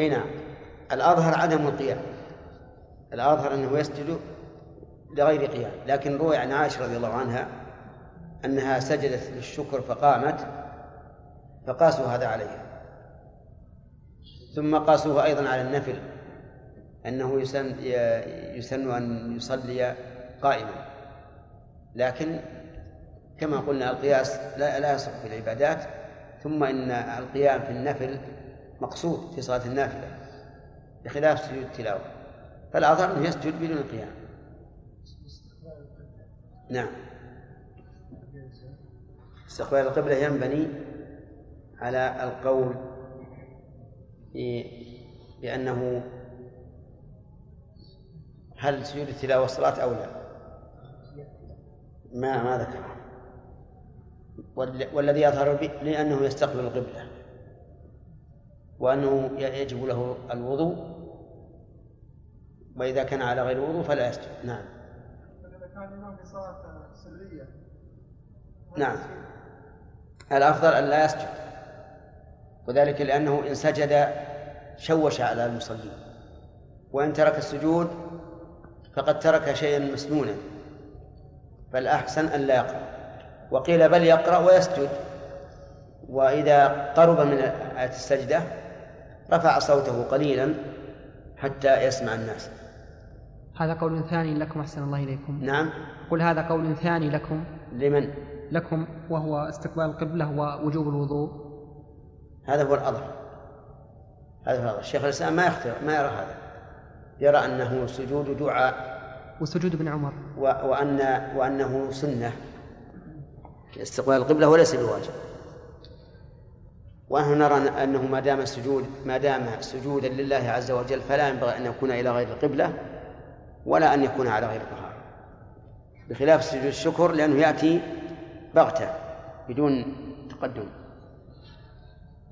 أي نعم. الأظهر عدم القيام. الأظهر أنه يسجد لغير قيام. لكن روي عن عائشة رضي الله عنها أنها سجدت للشكر فقامت فقاسوا هذا عليها. ثم قاسوه أيضا على النفل أنه يسن يسن أن يصلي قائما. لكن كما قلنا القياس لا لا يصح في العبادات ثم إن القيام في النفل مقصود في صلاة النافلة بخلاف سجود التلاوة. فالأظهر أنه يسجد بدون قيام نعم. استقبال القبلة ينبني على القول بأنه هل سجود التلاوة صلاة أو لا؟ ما ما ذكر. والذي يظهر لي أنه يستقبل القبلة. وأنه يجب له الوضوء وإذا كان على غير وضوء فلا يسجد. نعم. إذا كان الإمام في صلاة سرية نعم. الأفضل أن لا يسجد. وذلك لأنه إن سجد شوش على المصلين. وإن ترك السجود فقد ترك شيئا مسنونا. فالأحسن أن لا يقرأ. وقيل بل يقرأ ويسجد. وإذا قرب من آية السجدة رفع صوته قليلا حتى يسمع الناس. هذا قول ثاني لكم أحسن الله إليكم. نعم. قل هذا قول ثاني لكم. لمن؟ لكم وهو استقبال القبلة ووجوب الوضوء. هذا هو الأظهر هذا هو الأظهر الشيخ الإسلام ما يختار ما يرى هذا. يرى أنه سجود دعاء. وسجود ابن عمر. و... وأن وأنه سنة. استقبال القبلة وليس بواجب. ونحن نرى أنه ما دام السجود ما دام سجودا لله عز وجل فلا ينبغي أن يكون إلى غير القبلة ولا أن يكون على غير طهارة بخلاف سجود الشكر لأنه يأتي بغتة بدون تقدم.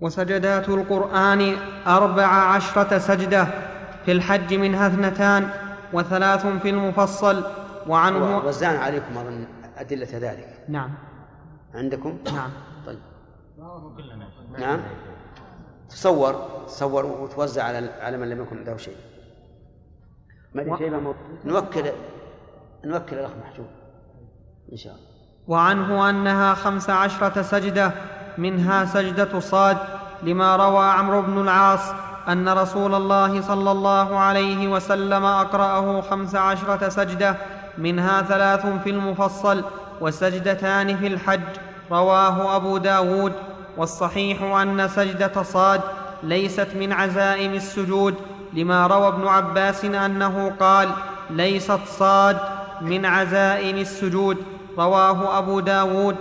وسجدات القرآن أربع عشرة سجدة في الحج منها اثنتان وثلاث في المفصل وعنه وزعنا عليكم أظن أدلة ذلك. نعم. عندكم؟ نعم. طيب. نعم. تصور تصور وتوزع على على من لم يكن له شيء. ما شيء نوكل نوكل الأخ محجوب إن شاء الله. وعنه أنها خمس عشرة سجدة منها سجدة صاد لما روى عمرو بن العاص أن رسول الله صلى الله عليه وسلم أقرأه خمس عشرة سجدة منها ثلاث في المفصل وسجدتان في الحج رواه أبو داود والصحيح أن سجدة صاد ليست من عزائم السجود لما روى ابن عباس أنه قال ليست صاد من عزائم السجود. رواه أبو داود.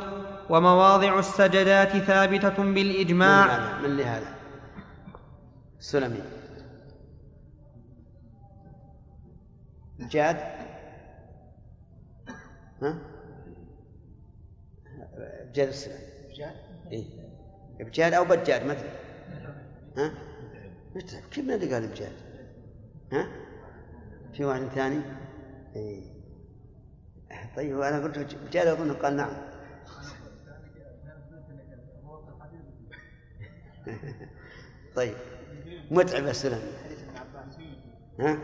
ومواضع السجدات ثابتة بالإجماع. من هذا من لهذا؟ سلمي. جاد؟ ها؟ جاد السلام جاد؟ إيه؟ بجاد أو بجاد أدري ها؟ كيف ما قال بجاد؟ ها؟ في واحد ثاني؟ إيه؟ طيب أنا قلت بجاد أظن قال نعم طيب متعب السلام ها؟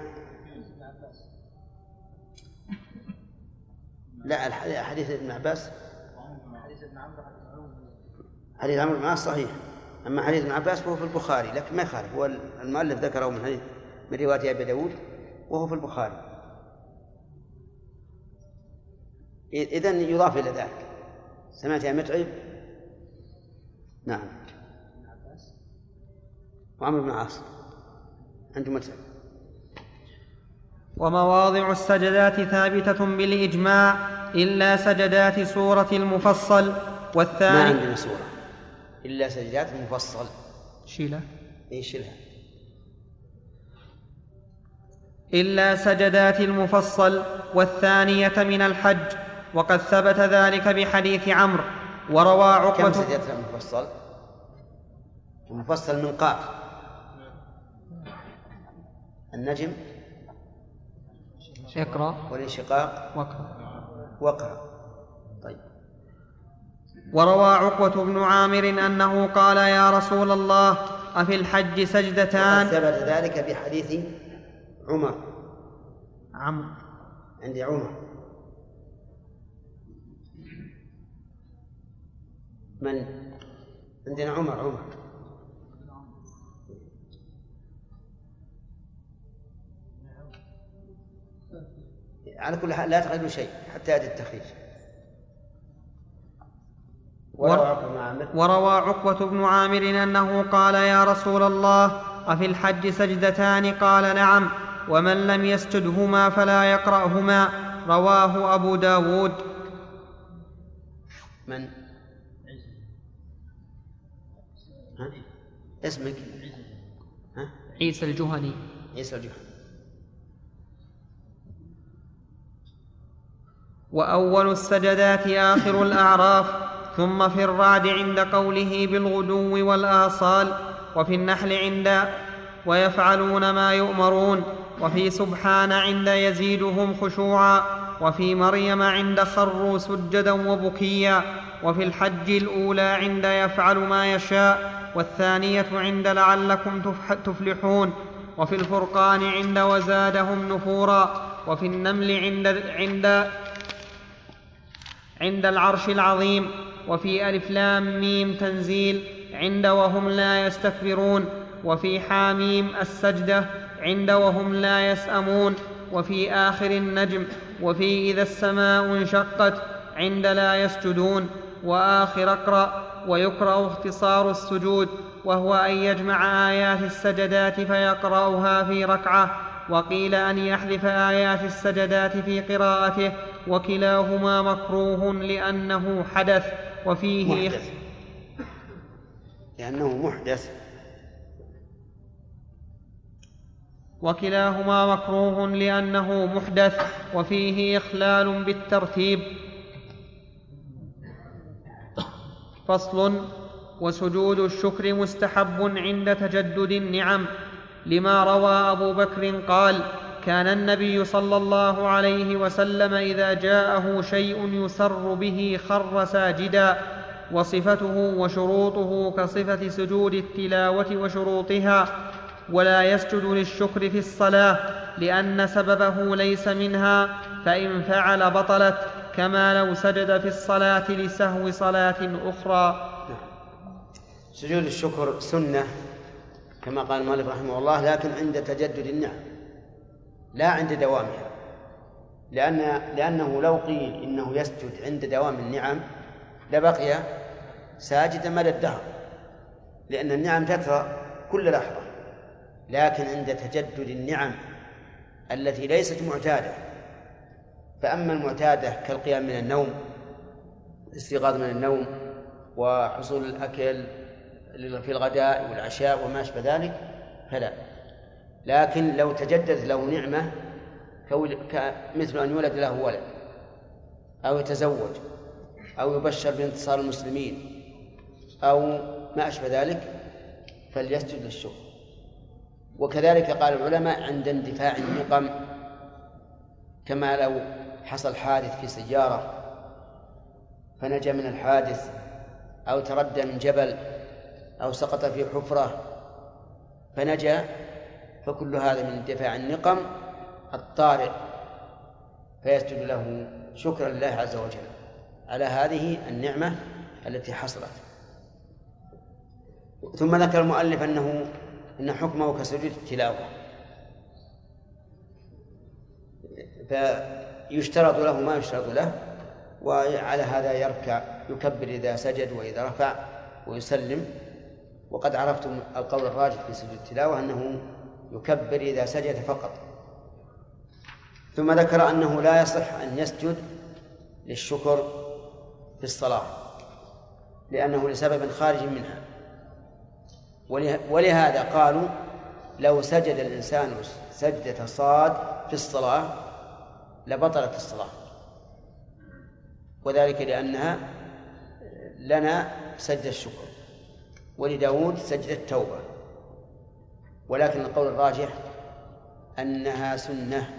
لا حديث ابن عباس حديث عمرو بن العاص صحيح. أما حديث ابن عباس فهو في البخاري لكن ما يخالف. هو المؤلف ذكره من حديث من رواية أبي داود وهو في البخاري. إذا يضاف إلى ذلك. سمعت يا متعب؟ نعم. وعمرو بن العاص. عند متعب. ومواضع السجدات ثابتة بالإجماع إلا سجدات سورة المفصل والثاني ما عندنا سورة. إلا سجدات المفصل شيلة إي شيلها. إلا سجدات المفصل والثانية من الحج وقد ثبت ذلك بحديث عمرو وروى عقبة كم سجدت المفصل؟ المفصل من قاف. النجم؟ اقرأ. والانشقاق؟ واقرأ. واقرأ. وروى عقبة بن عامر أنه قال يا رسول الله أفي الحج سجدتان؟ ثبت ذلك في حديث عمر. عمرو عندي عمر. من؟ عندنا عمر عمر. على كل حال لا تغيروا شيء حتى يأتي التخريج. وروى عقبة بن عامر أنه قال يا رسول الله أفي الحج سجدتان؟ قال نعم. ومن لم يسجدهما فلا يقرأهما. رواه أبو داود. من؟ ها؟ اسمك؟ ها؟ عيسى الجهني. عيسى الجهني. وأول السجدات آخر الأعراف. ثم في الرعد عند قوله بالغدو والآصال وفي النحل عند ويفعلون ما يؤمرون وفي سبحان عند يزيدهم خشوعا وفي مريم عند خروا سجدا وبكيا وفي الحج الأولى عند يفعل ما يشاء والثانية عند لعلكم تفلحون وفي الفرقان عند وزادهم نفورا وفي النمل عند عند عند العرش العظيم. وفي ألف لام ميم تنزيل عند وهم لا يستكبرون وفي حاميم السجدة عند وهم لا يسأمون وفي آخر النجم وفي إذا السماء انشقت عند لا يسجدون وآخر اقرأ ويكره اختصار السجود وهو أن يجمع آيات السجدات فيقرأها في ركعة وقيل أن يحذف آيات السجدات في قراءته وكلاهما مكروه لأنه حدث. وفيه محدث. لأنه محدث. وكلاهما مكروه لأنه محدث وفيه إخلال بالترتيب. فصل وسجود الشكر مستحب عند تجدد النعم لما روى أبو بكر قال كان النبي صلى الله عليه وسلم إذا جاءه شيء يسر به خر ساجدا وصفته وشروطه كصفة سجود التلاوة وشروطها ولا يسجد للشكر في الصلاة لأن سببه ليس منها فإن فعل بطلت كما لو سجد في الصلاة لسهو صلاة أخرى. سجود الشكر سنة كما قال المؤلف رحمه الله لكن عند تجدد النعم. لا عند دوامها. لأن لأنه لو قيل إنه يسجد عند دوام النعم لبقي ساجدا مدى الدهر لأن النعم تترى كل لحظة. لكن عند تجدد النعم التي ليست معتادة فأما المعتادة كالقيام من النوم الاستيقاظ من النوم وحصول الأكل في الغداء والعشاء وما أشبه ذلك فلا. لكن لو تجدد له نعمة مثل أن يولد له ولد أو يتزوج أو يبشر بانتصار المسلمين أو ما أشبه ذلك فليسجد للشكر. وكذلك قال العلماء عند اندفاع النقم كما لو حصل حادث في سيارة فنجا من الحادث أو تردى من جبل أو سقط في حفرة فنجا فكل هذا من دفاع النقم الطارئ. فيسجد له شكرا لله عز وجل على هذه النعمة التي حصلت. ثم ذكر المؤلف أنه أن حكمه كسجود التلاوة. فيشترط له ما يشترط له وعلى هذا يركع يكبر إذا سجد وإذا رفع ويسلم. وقد عرفتم القول الراجح في سجود التلاوة أنه يكبر إذا سجد فقط. ثم ذكر أنه لا يصح أن يسجد للشكر في الصلاة لأنه لسبب خارج منها. ولهذا قالوا لو سجد الإنسان سجدة صاد في الصلاة لبطلت الصلاة. وذلك لأنها لنا سجد الشكر. ولداود سجد التوبة. ولكن القول الراجح أنها سنة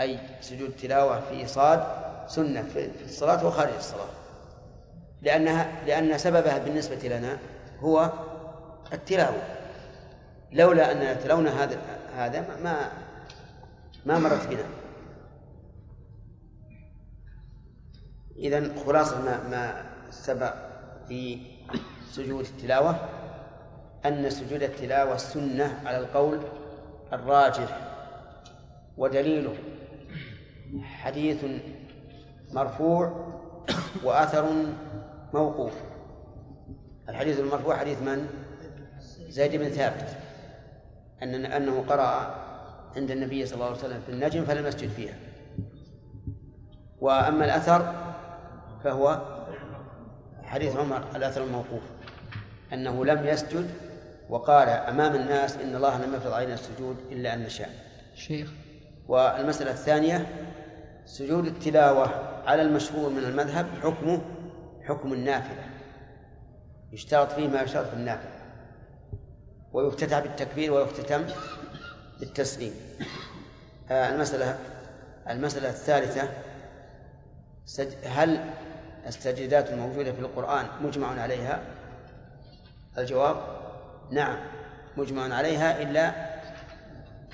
أي سجود تلاوة في صاد سنة في الصلاة وخارج الصلاة. لأنها لأن سببها بالنسبة لنا هو التلاوة. لولا أننا تلونا هذا هذا ما ما مرت بنا. إذا خلاصة ما ما سبق في سجود التلاوة. أن سجود التلاوة سنة على القول الراجح ودليله. حديث مرفوع وأثر موقوف. الحديث المرفوع حديث من؟ زيد بن ثابت. أن أنه قرأ عند النبي صلى الله عليه وسلم في النجم فلم يسجد فيها. وأما الأثر فهو حديث عمر الأثر الموقوف. أنه لم يسجد وقال أمام الناس إن الله لم يفرض علينا السجود إلا أن نشاء. شيخ. والمسألة الثانية سجود التلاوة على المشهور من المذهب حكمه حكم النافلة. يشترط فيه ما يشترط في النافلة. ويفتتح بالتكبير ويختتم بالتسليم. آه المسألة المسألة الثالثة هل السجدات الموجودة في القرآن مجمع عليها؟ الجواب نعم مجمع عليها إلا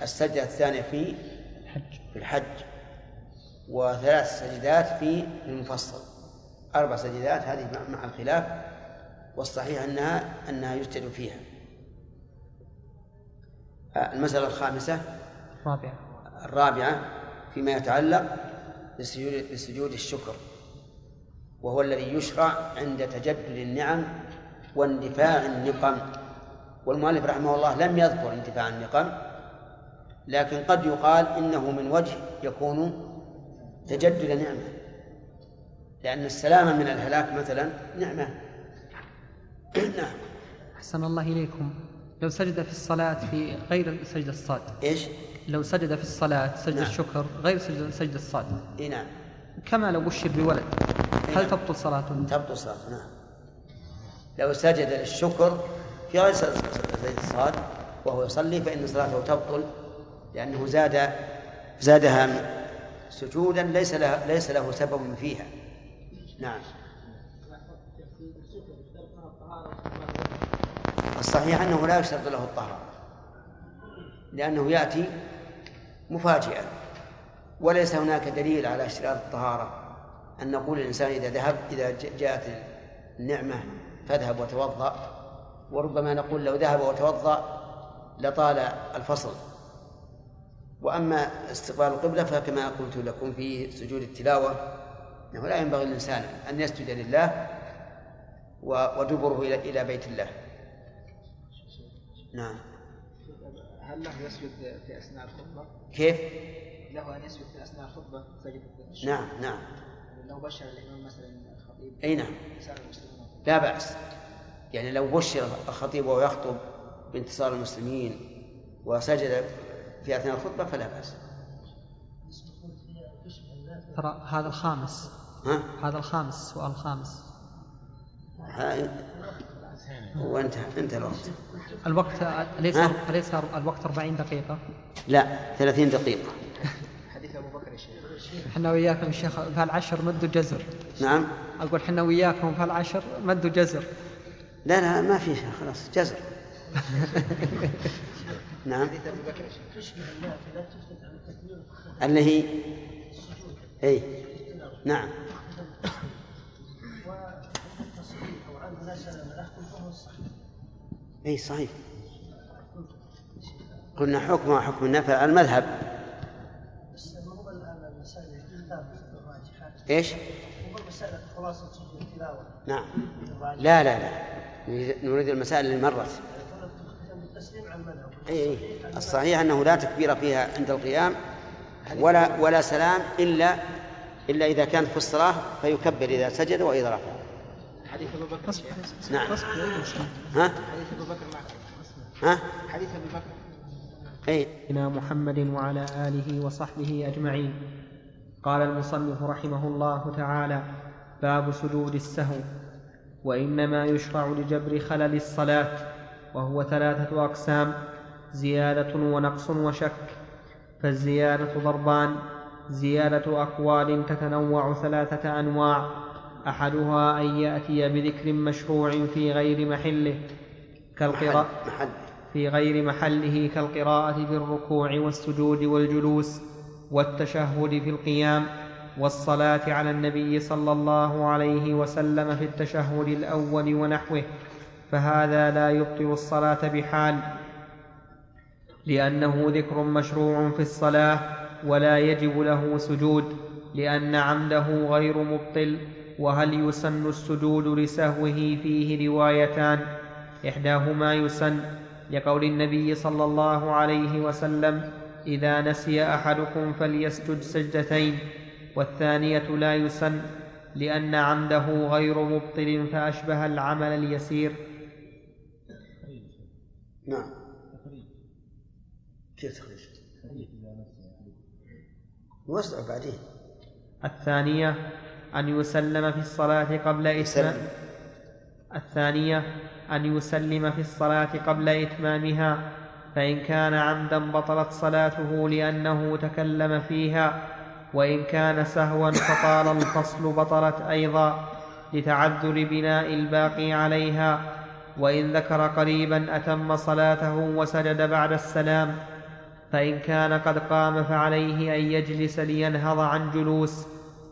السجدة الثانية في في الحج وثلاث سجدات في المفصل. أربع سجدات هذه مع الخلاف والصحيح أنها أنها يسجد فيها. المسألة الخامسة الرابعة الرابعة فيما يتعلق بسجود, بسجود الشكر وهو الذي يشرع عند تجدد النعم واندفاع النقم. والمؤلف رحمه الله لم يذكر انتفاع النقم لكن قد يقال إنه من وجه يكون تجدد نعمة. لأن السلامة من الهلاك مثلا نعمة. نعم. أحسن الله إليكم. لو سجد في الصلاة في غير سجد الصاد. إيش؟ لو سجد في الصلاة سجد نعم. الشكر غير سجد سجد الصاد. إي نعم. كما لو بشر بولد. هل نعم. تبطل صلاته؟ تبطل صلاته نعم. لو سجد للشكر في غير سجد الصاد وهو يصلي فإن صلاته تبطل لأنه زاد زادها سجودا ليس له ليس له سبب فيها. نعم. الصحيح أنه لا يشترط له الطهارة لأنه يأتي مفاجئا. وليس هناك دليل على اشتراط الطهارة أن نقول للإنسان إذا ذهب إذا جاءت النعمة فاذهب وتوضأ. وربما نقول لو ذهب وتوضأ لطال الفصل. وأما استقبال القبلة فكما قلت لكم في سجود التلاوة أنه لا ينبغي للإنسان أن يسجد لله ودبره إلى إلى بيت الله. نعم. هل له يسجد في أثناء الخطبة؟ كيف؟ له أن يسجد في أثناء الخطبة سجد نعم نعم. لو بشر الإمام مثلا الخطيب أي نعم. لا بأس. يعني لو بشر الخطيب وهو يخطب بانتصار المسلمين وسجد في أثناء الخطبة فلا بأس. ترى هذا الخامس. ها؟ هذا الخامس السؤال الخامس وانتهى انتهى الوقت. الوقت أليس أليس الوقت 40 دقيقة؟ لا 30 دقيقة. حديث أبو بكر الشيخ إحنا وياكم الشيخ في العشر مد جزر. نعم. أقول إحنا وياكم في العشر مد جزر. لا لا ما في خلاص جزر. نعم. اللي هي؟ اي نعم. اي صحيح. قلنا حكمها حكم النفع المذهب. إيش؟ نعم. لا لا لا. نريد المسائل اللي مرت. اي الصحيح أنه لا تكبير فيها عند القيام ولا ولا سلام الا إلا إذا كانت في الصلاة فيكبر إذا سجد وإذا رفع حديث أبو بكر. نعم. ها؟ حديث أبو بكر ها؟ حديث أبو بكر. أي. محمد وعلى آله وصحبه أجمعين. قال المصنف رحمه الله تعالى باب سجود السهو. وإنما يشرع لجبر خلل الصلاة وهو ثلاثة أقسام زيادة ونقص وشك. فالزيادة ضربان زيادة أقوال تتنوع ثلاثة أنواع. أحدها أن يأتي بذكر مشروع في غير محله كالقراءة محل في غير محله كالقراءة في الركوع والسجود والجلوس والتشهد في القيام. والصلاة على النبي صلى الله عليه وسلم في التشهد الأول ونحوه فهذا لا يبطل الصلاة بحال لأنه ذكر مشروع في الصلاة ولا يجب له سجود لأن عمده غير مبطل وهل يسن السجود لسهوه فيه روايتان؟ إحداهما يسن لقول النبي صلى الله عليه وسلم إذا نسي أحدكم فليسجد سجدتين والثانية لا يسن لأن عمده غير مبطل فأشبه العمل اليسير. نعم. كيف؟ وسع بعدين. الثانية أن يسلم في الصلاة قبل إتمام. الثانية أن يسلم في الصلاة قبل إتمامها فإن كان عمدا بطلت صلاته لأنه تكلم فيها. وإن كان سهوا فطال الفصل بطلت أيضا لتعذر بناء الباقي عليها وإن ذكر قريبا أتم صلاته وسجد بعد السلام فإن كان قد قام فعليه أن يجلس لينهض عن جلوس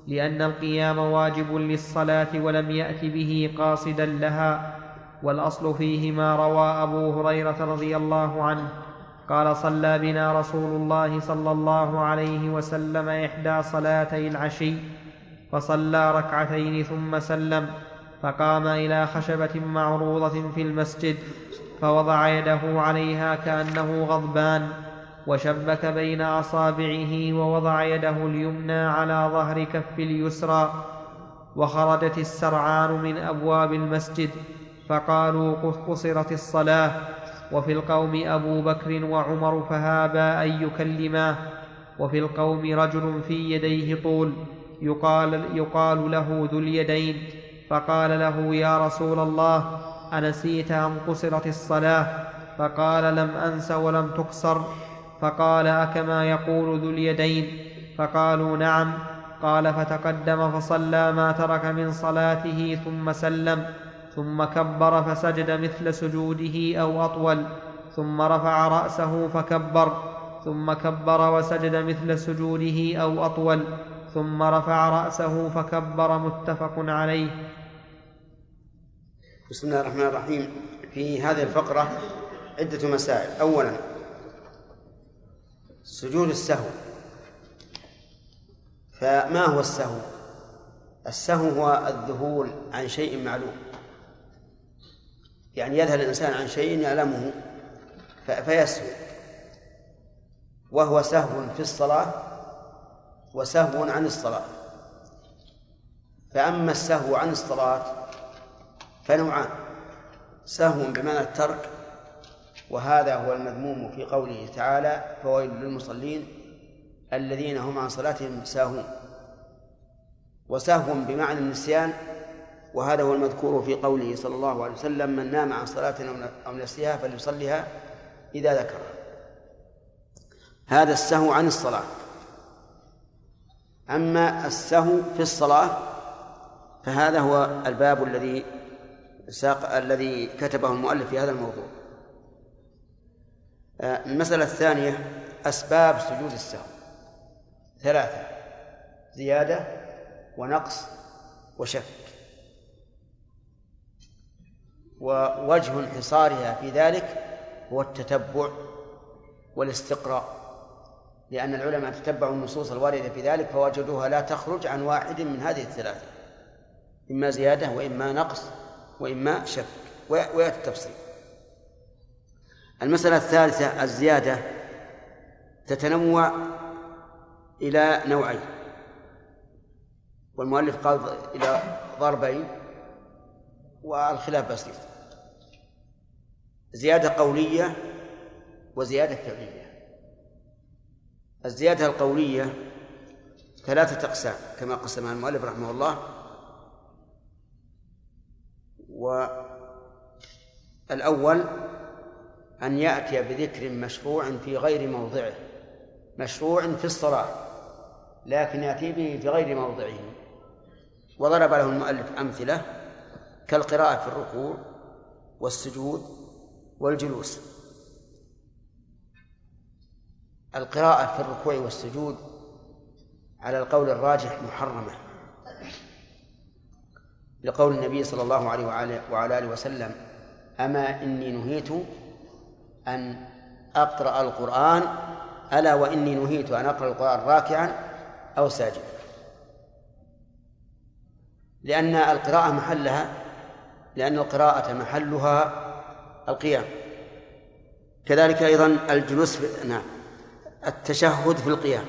لأن القيام واجب للصلاة ولم يأت به قاصدا لها والأصل فيه ما روى أبو هريرة رضي الله عنه. قال صلى بنا رسول الله صلى الله عليه وسلم إحدى صلاتي العشي فصلى ركعتين ثم سلم فقام إلى خشبة معروضة في المسجد فوضع يده عليها كأنه غضبان وشبك بين أصابعه ووضع يده اليمنى على ظهر كف اليسرى وخرجت السرعان من أبواب المسجد فقالوا قصرت الصلاة وفي القوم أبو بكر وعمر فهابا أن يكلماه وفي القوم رجل في يديه طول يقال, يقال له ذو اليدين فقال له يا رسول الله أنسيت أم قصرت الصلاة؟ فقال لم أنس ولم تقصر. فقال أكما يقول ذو اليدين؟ فقالوا نعم. قال فتقدم فصلى ما ترك من صلاته ثم سلم. ثم كبر فسجد مثل سجوده أو أطول ثم رفع رأسه فكبر ثم كبر وسجد مثل سجوده أو أطول ثم رفع رأسه فكبر متفق عليه. بسم الله الرحمن الرحيم. في هذه الفقرة عدة مسائل. أولا سجود السهو. فما هو السهو؟ السهو هو الذهول عن شيء معلوم. يعني يذهل الإنسان عن شيء يعلمه فيسهو. وهو سهو في الصلاة وسهو عن الصلاة. فأما السهو عن الصلاة فنوعان سهو بمعنى الترك وهذا هو المذموم في قوله تعالى فويل للمصلين الذين هم عن صلاتهم ساهون. وسهو بمعنى النسيان وهذا هو المذكور في قوله صلى الله عليه وسلم من نام عن صلاة أو نسيها فليصليها إذا ذكرها هذا السهو عن الصلاة. أما السهو في الصلاة فهذا هو الباب الذي ساق الذي كتبه المؤلف في هذا الموضوع. آه، المسألة الثانية أسباب سجود السهو. ثلاثة زيادة ونقص وشك. ووجه انحصارها في ذلك هو التتبع والاستقراء. لأن العلماء تتبعوا النصوص الواردة في ذلك فوجدوها لا تخرج عن واحد من هذه الثلاثة. إما زيادة وإما نقص وإما شك. ويأتي التفصيل. المسألة الثالثة الزيادة تتنوع إلى نوعين. والمؤلف قال إلى ضربين. والخلاف بسيط. زيادة قولية وزيادة فعلية. الزيادة القولية ثلاثة أقسام كما قسمها المؤلف رحمه الله. والأول أن يأتي بذكر مشروع في غير موضعه مشروع في الصلاة لكن يأتي به في غير موضعه. وضرب له المؤلف أمثلة. كالقراءة في الركوع والسجود والجلوس. القراءة في الركوع والسجود على القول الراجح محرمة. لقول النبي صلى الله عليه وعلى آله وسلم أما إني نهيت أن أقرأ القرآن ألا وإني نهيت أن أقرأ القرآن راكعا أو ساجدا. لأن القراءة محلها لأن القراءة محلها القيام. كذلك أيضا الجلوس في نعم التشهد في القيام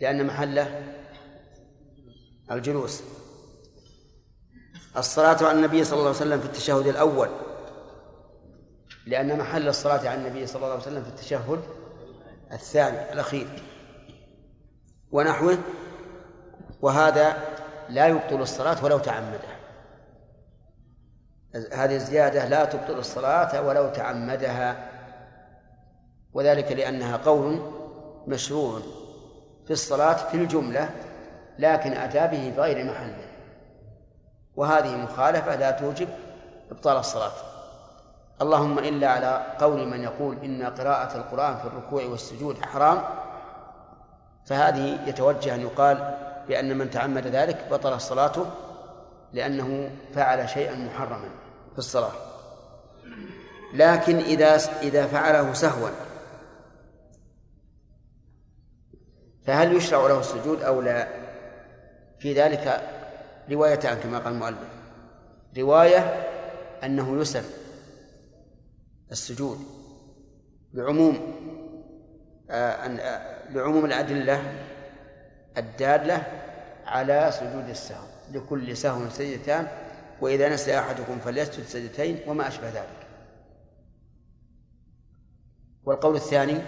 لأن محله الجلوس. الصلاة على النبي صلى الله عليه وسلم في التشهد الأول لأن محل الصلاة على النبي صلى الله عليه وسلم في التشهد الثاني الأخير. ونحوه وهذا لا يبطل الصلاة ولو تعمدها هذه الزيادة لا تبطل الصلاة ولو تعمدها. وذلك لأنها قول مشروع في الصلاة في الجملة لكن أتى به في غير محله وهذه مخالفة لا توجب إبطال الصلاة. اللهم إلا على قول من يقول إن قراءة القرآن في الركوع والسجود حرام فهذه يتوجه أن يقال بأن من تعمد ذلك بطل صلاته لأنه فعل شيئا محرما في الصلاة. لكن إذا إذا فعله سهوا فهل يشرع له السجود أو لا؟ في ذلك روايتان كما قال المؤلف. رواية أنه يسر السجود لعموم آه لعموم الأدلة الدالة على سجود السهو. لكل سهو سجدتان وإذا نسي أحدكم فليسجد سجدتين وما أشبه ذلك. والقول الثاني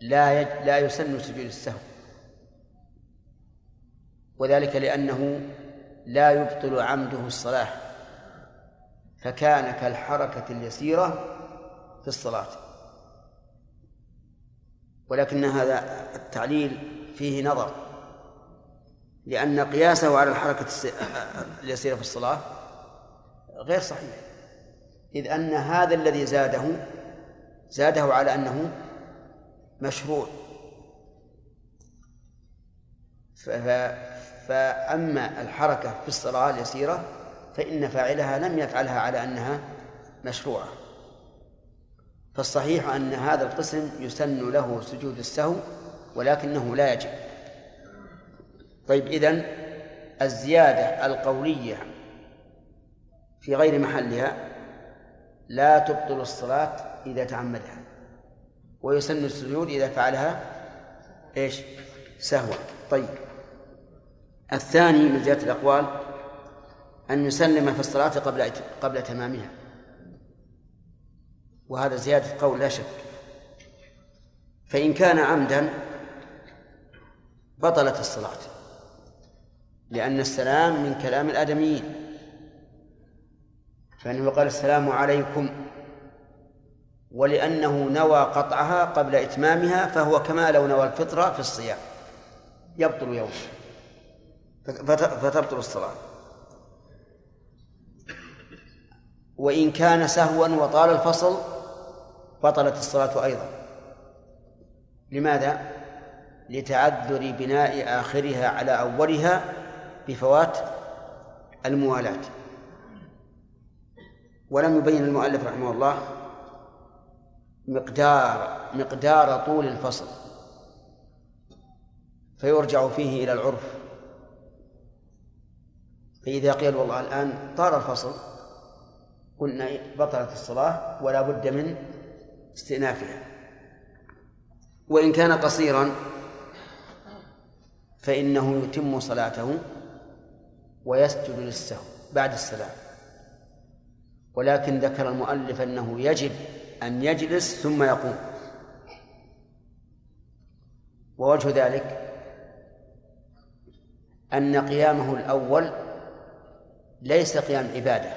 لا يج... لا يسن سجود السهو وذلك لأنه لا يبطل عمده الصلاة فكان كالحركة اليسيرة في الصلاة. ولكن هذا التعليل فيه نظر. لأن قياسه على الحركة اليسيرة في الصلاة غير صحيح. إذ أن هذا الذي زاده زاده على أنه مشروع. فأما الحركة في الصلاة اليسيرة فإن فاعلها لم يفعلها على أنها مشروعة. فالصحيح أن هذا القسم يسن له سجود السهو ولكنه لا يجب. طيب إذن الزيادة القولية في غير محلها لا تبطل الصلاة إذا تعمدها ويسن السجود إذا فعلها إيش؟ سهوا طيب الثاني من زيادة الأقوال أن يسلم في الصلاة قبل قبل تمامها وهذا زيادة قول لا شك. فإن كان عمدا بطلت الصلاة. لأن السلام من كلام الآدميين. فإنه قال السلام عليكم. ولأنه نوى قطعها قبل إتمامها فهو كما لو نوى الفطرة في الصيام. يبطل يوم. فتبطل الصلاة. وإن كان سهوا وطال الفصل بطلت الصلاة أيضا. لماذا؟ لتعذر بناء آخرها على أولها بفوات الموالاة ولم يبين المؤلف رحمه الله مقدار مقدار طول الفصل. فيرجع فيه إلى العرف. فإذا قيل والله الآن طار الفصل قلنا بطلت الصلاة ولا بد من استئنافها. وإن كان قصيرا فإنه يتم صلاته ويسجد للسهو بعد السلام. ولكن ذكر المؤلف أنه يجب أن يجلس ثم يقوم. ووجه ذلك أن قيامه الأول ليس قيام عبادة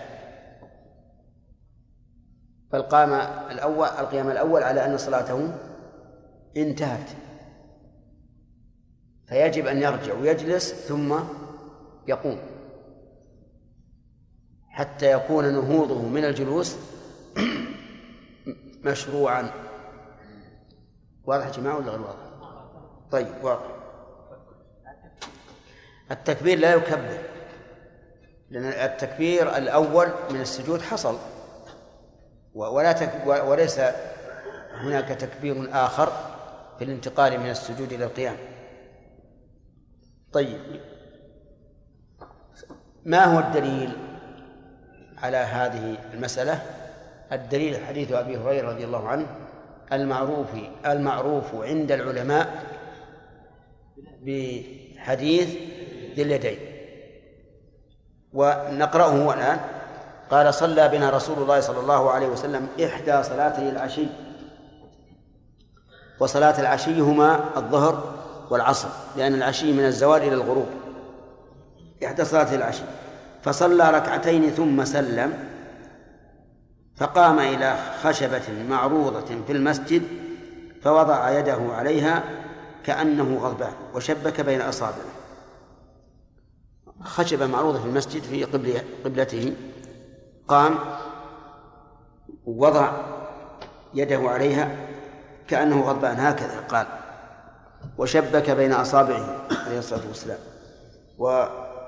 بل قام الأول القيام الأول على أن صلاته انتهت. فيجب أن يرجع ويجلس ثم يقوم. حتى يكون نهوضه من الجلوس مشروعا. واضح يا جماعة ولا غير واضح؟ طيب واضح. التكبير لا يكبر لأن التكبير الأول من السجود حصل. ولا تك وليس هناك تكبير آخر في الانتقال من السجود إلى القيام. طيب ما هو الدليل؟ على هذه المسألة الدليل حديث أبي هريرة رضي الله عنه المعروف المعروف عند العلماء بحديث ذي اليدين. ونقرأه الآن. قال صلى بنا رسول الله صلى الله عليه وسلم إحدى صلاتي العشي. وصلاة العشي هما الظهر والعصر لأن العشي من الزوال إلى الغروب. إحدى صلاة العشي. فصلى ركعتين ثم سلم فقام إلى خشبة معروضة في المسجد فوضع يده عليها كأنه غضبان وشبك بين أصابعه. خشبة معروضة في المسجد في قبلته قام ووضع يده عليها كأنه غضبان هكذا قال وشبك بين أصابعه عليه الصلاة والسلام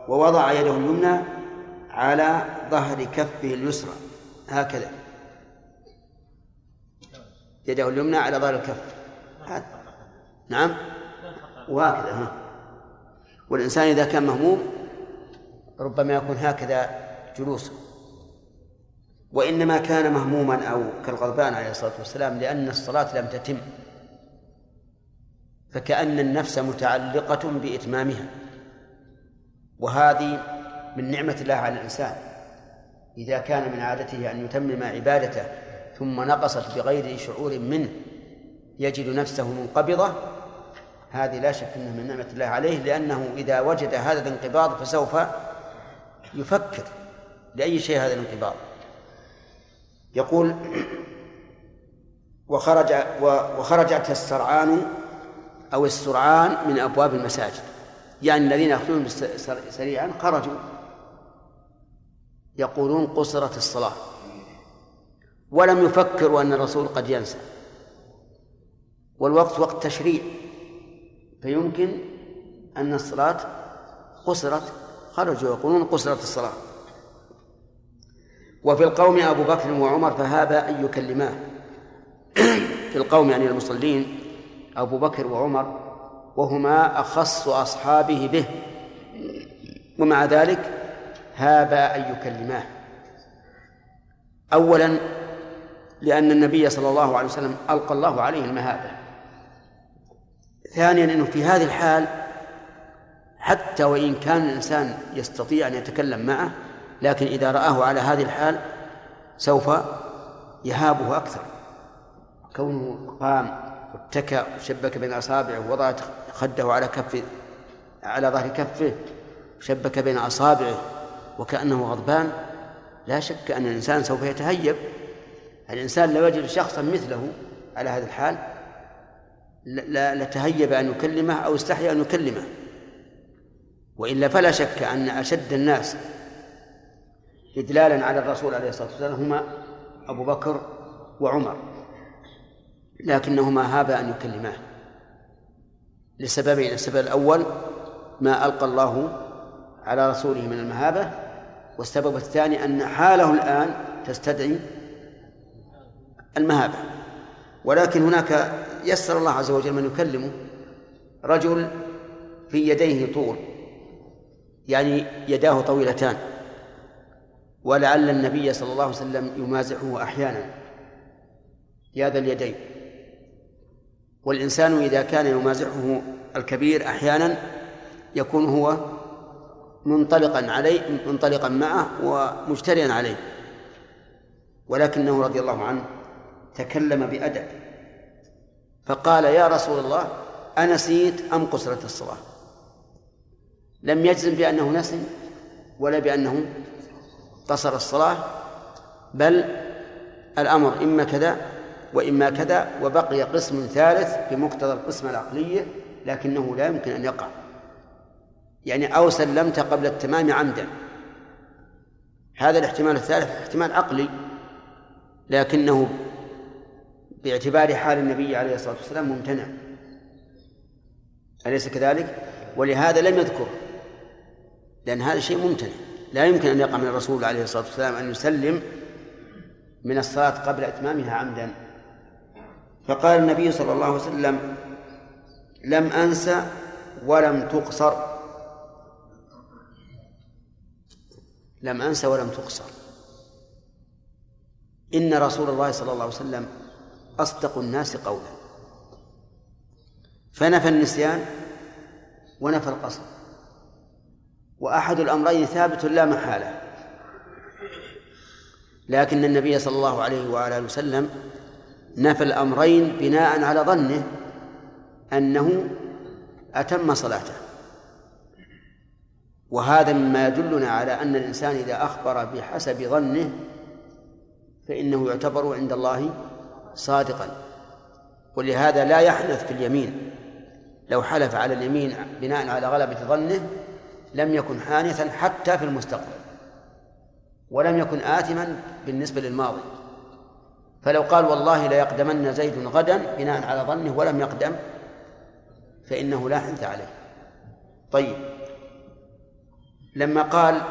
ووضع يده اليمنى على ظهر كفه اليسرى. هكذا. يده اليمنى على ظهر الكف. نعم. وهكذا ها. والإنسان إذا كان مهموم ربما يكون هكذا جلوسه. وإنما كان مهموما أو كالغضبان عليه الصلاة والسلام لأن الصلاة لم تتم. فكأن النفس متعلقة بإتمامها. وهذه من نعمة الله على الإنسان. إذا كان من عادته أن يتمم عبادته ثم نقصت بغير شعور منه يجد نفسه منقبضة هذه لا شك أنها من نعمة الله عليه لأنه إذا وجد هذا الانقباض فسوف يفكر لأي شيء هذا الانقباض. يقول وخرج وخرجت السرعان أو السرعان من أبواب المساجد. يعني الذين يأخذون سريعا خرجوا يقولون قصرت الصلاة. ولم يفكروا أن الرسول قد ينسى. والوقت وقت تشريع. فيمكن أن الصلاة قصرت. خرجوا يقولون قصرت الصلاة. وفي القوم أبو بكر وعمر فهذا أن يكلماه. في القوم يعني المصلين أبو بكر وعمر وهما أخص أصحابه به. ومع ذلك هابا أن يكلماه. أولا لأن النبي صلى الله عليه وسلم ألقى الله عليه المهابة. ثانيا أنه في هذه الحال حتى وإن كان الإنسان يستطيع أن يتكلم معه لكن إذا رآه على هذه الحال سوف يهابه أكثر. كونه قام واتكى وشبك بين أصابعه ووضع خده على كف على ظهر كفه شبك بين أصابعه وكأنه غضبان لا شك أن الإنسان سوف يتهيب. الإنسان لو يجد شخصا مثله على هذا الحال لا لتهيب أن يكلمه أو استحيا أن يكلمه. وإلا فلا شك أن أشد الناس إدلالا على الرسول عليه الصلاة والسلام هما أبو بكر وعمر. لكنهما هابا أن يكلماه. لسببين السبب الأول ما ألقى الله على رسوله من المهابة والسبب الثاني أن حاله الآن تستدعي المهابة. ولكن هناك يسر الله عز وجل من يكلمه رجل في يديه طول يعني يداه طويلتان ولعل النبي صلى الله عليه وسلم يمازحه أحيانا يا ذا اليدين. والإنسان إذا كان يمازحه الكبير أحيانا يكون هو منطلقا عليه منطلقا معه ومجتريا عليه. ولكنه رضي الله عنه تكلم بأدب. فقال يا رسول الله أنسيت أم قصرت الصلاة؟ لم يجزم بأنه نسي ولا بأنه قصر الصلاة بل الأمر إما كذا وإما كذا وبقي قسم ثالث بمقتضى القسمة العقلية لكنه لا يمكن أن يقع. يعني أو سلمت قبل التمام عمدا. هذا الاحتمال الثالث احتمال عقلي لكنه باعتبار حال النبي عليه الصلاة والسلام ممتنع. أليس كذلك؟ ولهذا لم يذكر لأن هذا شيء ممتنع. لا يمكن أن يقع من الرسول عليه الصلاة والسلام أن يسلم من الصلاة قبل إتمامها عمدا. فقال النبي صلى الله عليه وسلم لم أنسى ولم تقصر. لم أنسى ولم تقصر. إن رسول الله صلى الله عليه وسلم أصدق الناس قولا. فنفى النسيان ونفى القصر. وأحد الأمرين ثابت لا محالة. لكن النبي صلى الله عليه وعلى آله وسلم نفى الأمرين بناء على ظنه أنه أتم صلاته. وهذا مما يدلنا على أن الإنسان إذا أخبر بحسب ظنه فإنه يعتبر عند الله صادقا. ولهذا لا يحنث في اليمين. لو حلف على اليمين بناء على غلبة ظنه لم يكن حانثا حتى في المستقبل. ولم يكن آثما بالنسبة للماضي. فلو قال والله لا يقدمن زيد غدا بناء على ظنه ولم يقدم فإنه لا حنث عليه. طيب. لما قال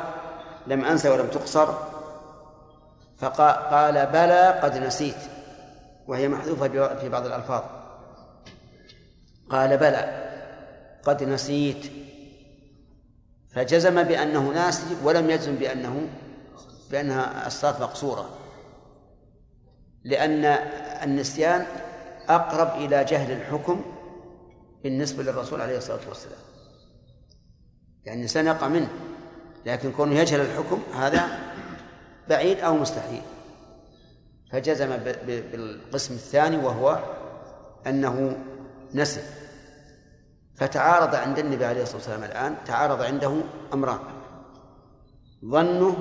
لم أنسى ولم تقصر فقال بلى قد نسيت وهي محذوفة في بعض الألفاظ. قال بلى قد نسيت. فجزم بأنه ناسي ولم يجزم بأنه بأنها الصلاة مقصورة. لأن النسيان أقرب إلى جهل الحكم بالنسبة للرسول عليه الصلاة والسلام. يعني الإنسان يقع منه. لكن كونه يجهل الحكم هذا بعيد أو مستحيل. فجزم بالقسم الثاني وهو أنه نسي. فتعارض عند النبي عليه الصلاة والسلام الآن تعارض عنده أمران. ظنه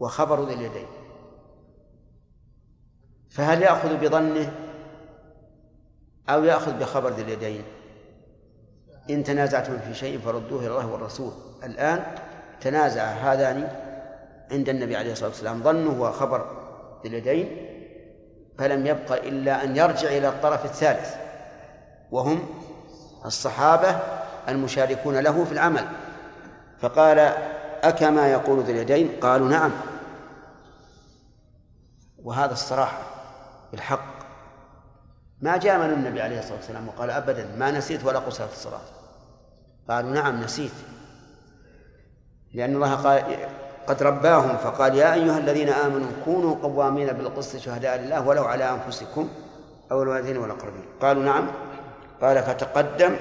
وخبر ذي اليدين فهل يأخذ بظنه أو يأخذ بخبر ذي اليدين إن تنازعتم في شيء فردوه إلى الله والرسول. الآن تنازع هذان عند النبي عليه الصلاة والسلام ظنه وخبر ذي اليدين فلم يبق إلا أن يرجع إلى الطرف الثالث وهم الصحابة المشاركون له في العمل. فقال أكما يقول ذو اليدين؟ قالوا نعم. وهذا الصراحة بالحق. ما جاء من النبي عليه الصلاة والسلام وقال أبدا ما نسيت ولا قصرت الصلاة. قالوا نعم نسيت. لأن الله قال قد رباهم فقال يا أيها الذين آمنوا كونوا قوامين بالقسط شهداء لله ولو على أنفسكم أو الوالدين والأقربين. قالوا نعم. قال فتقدم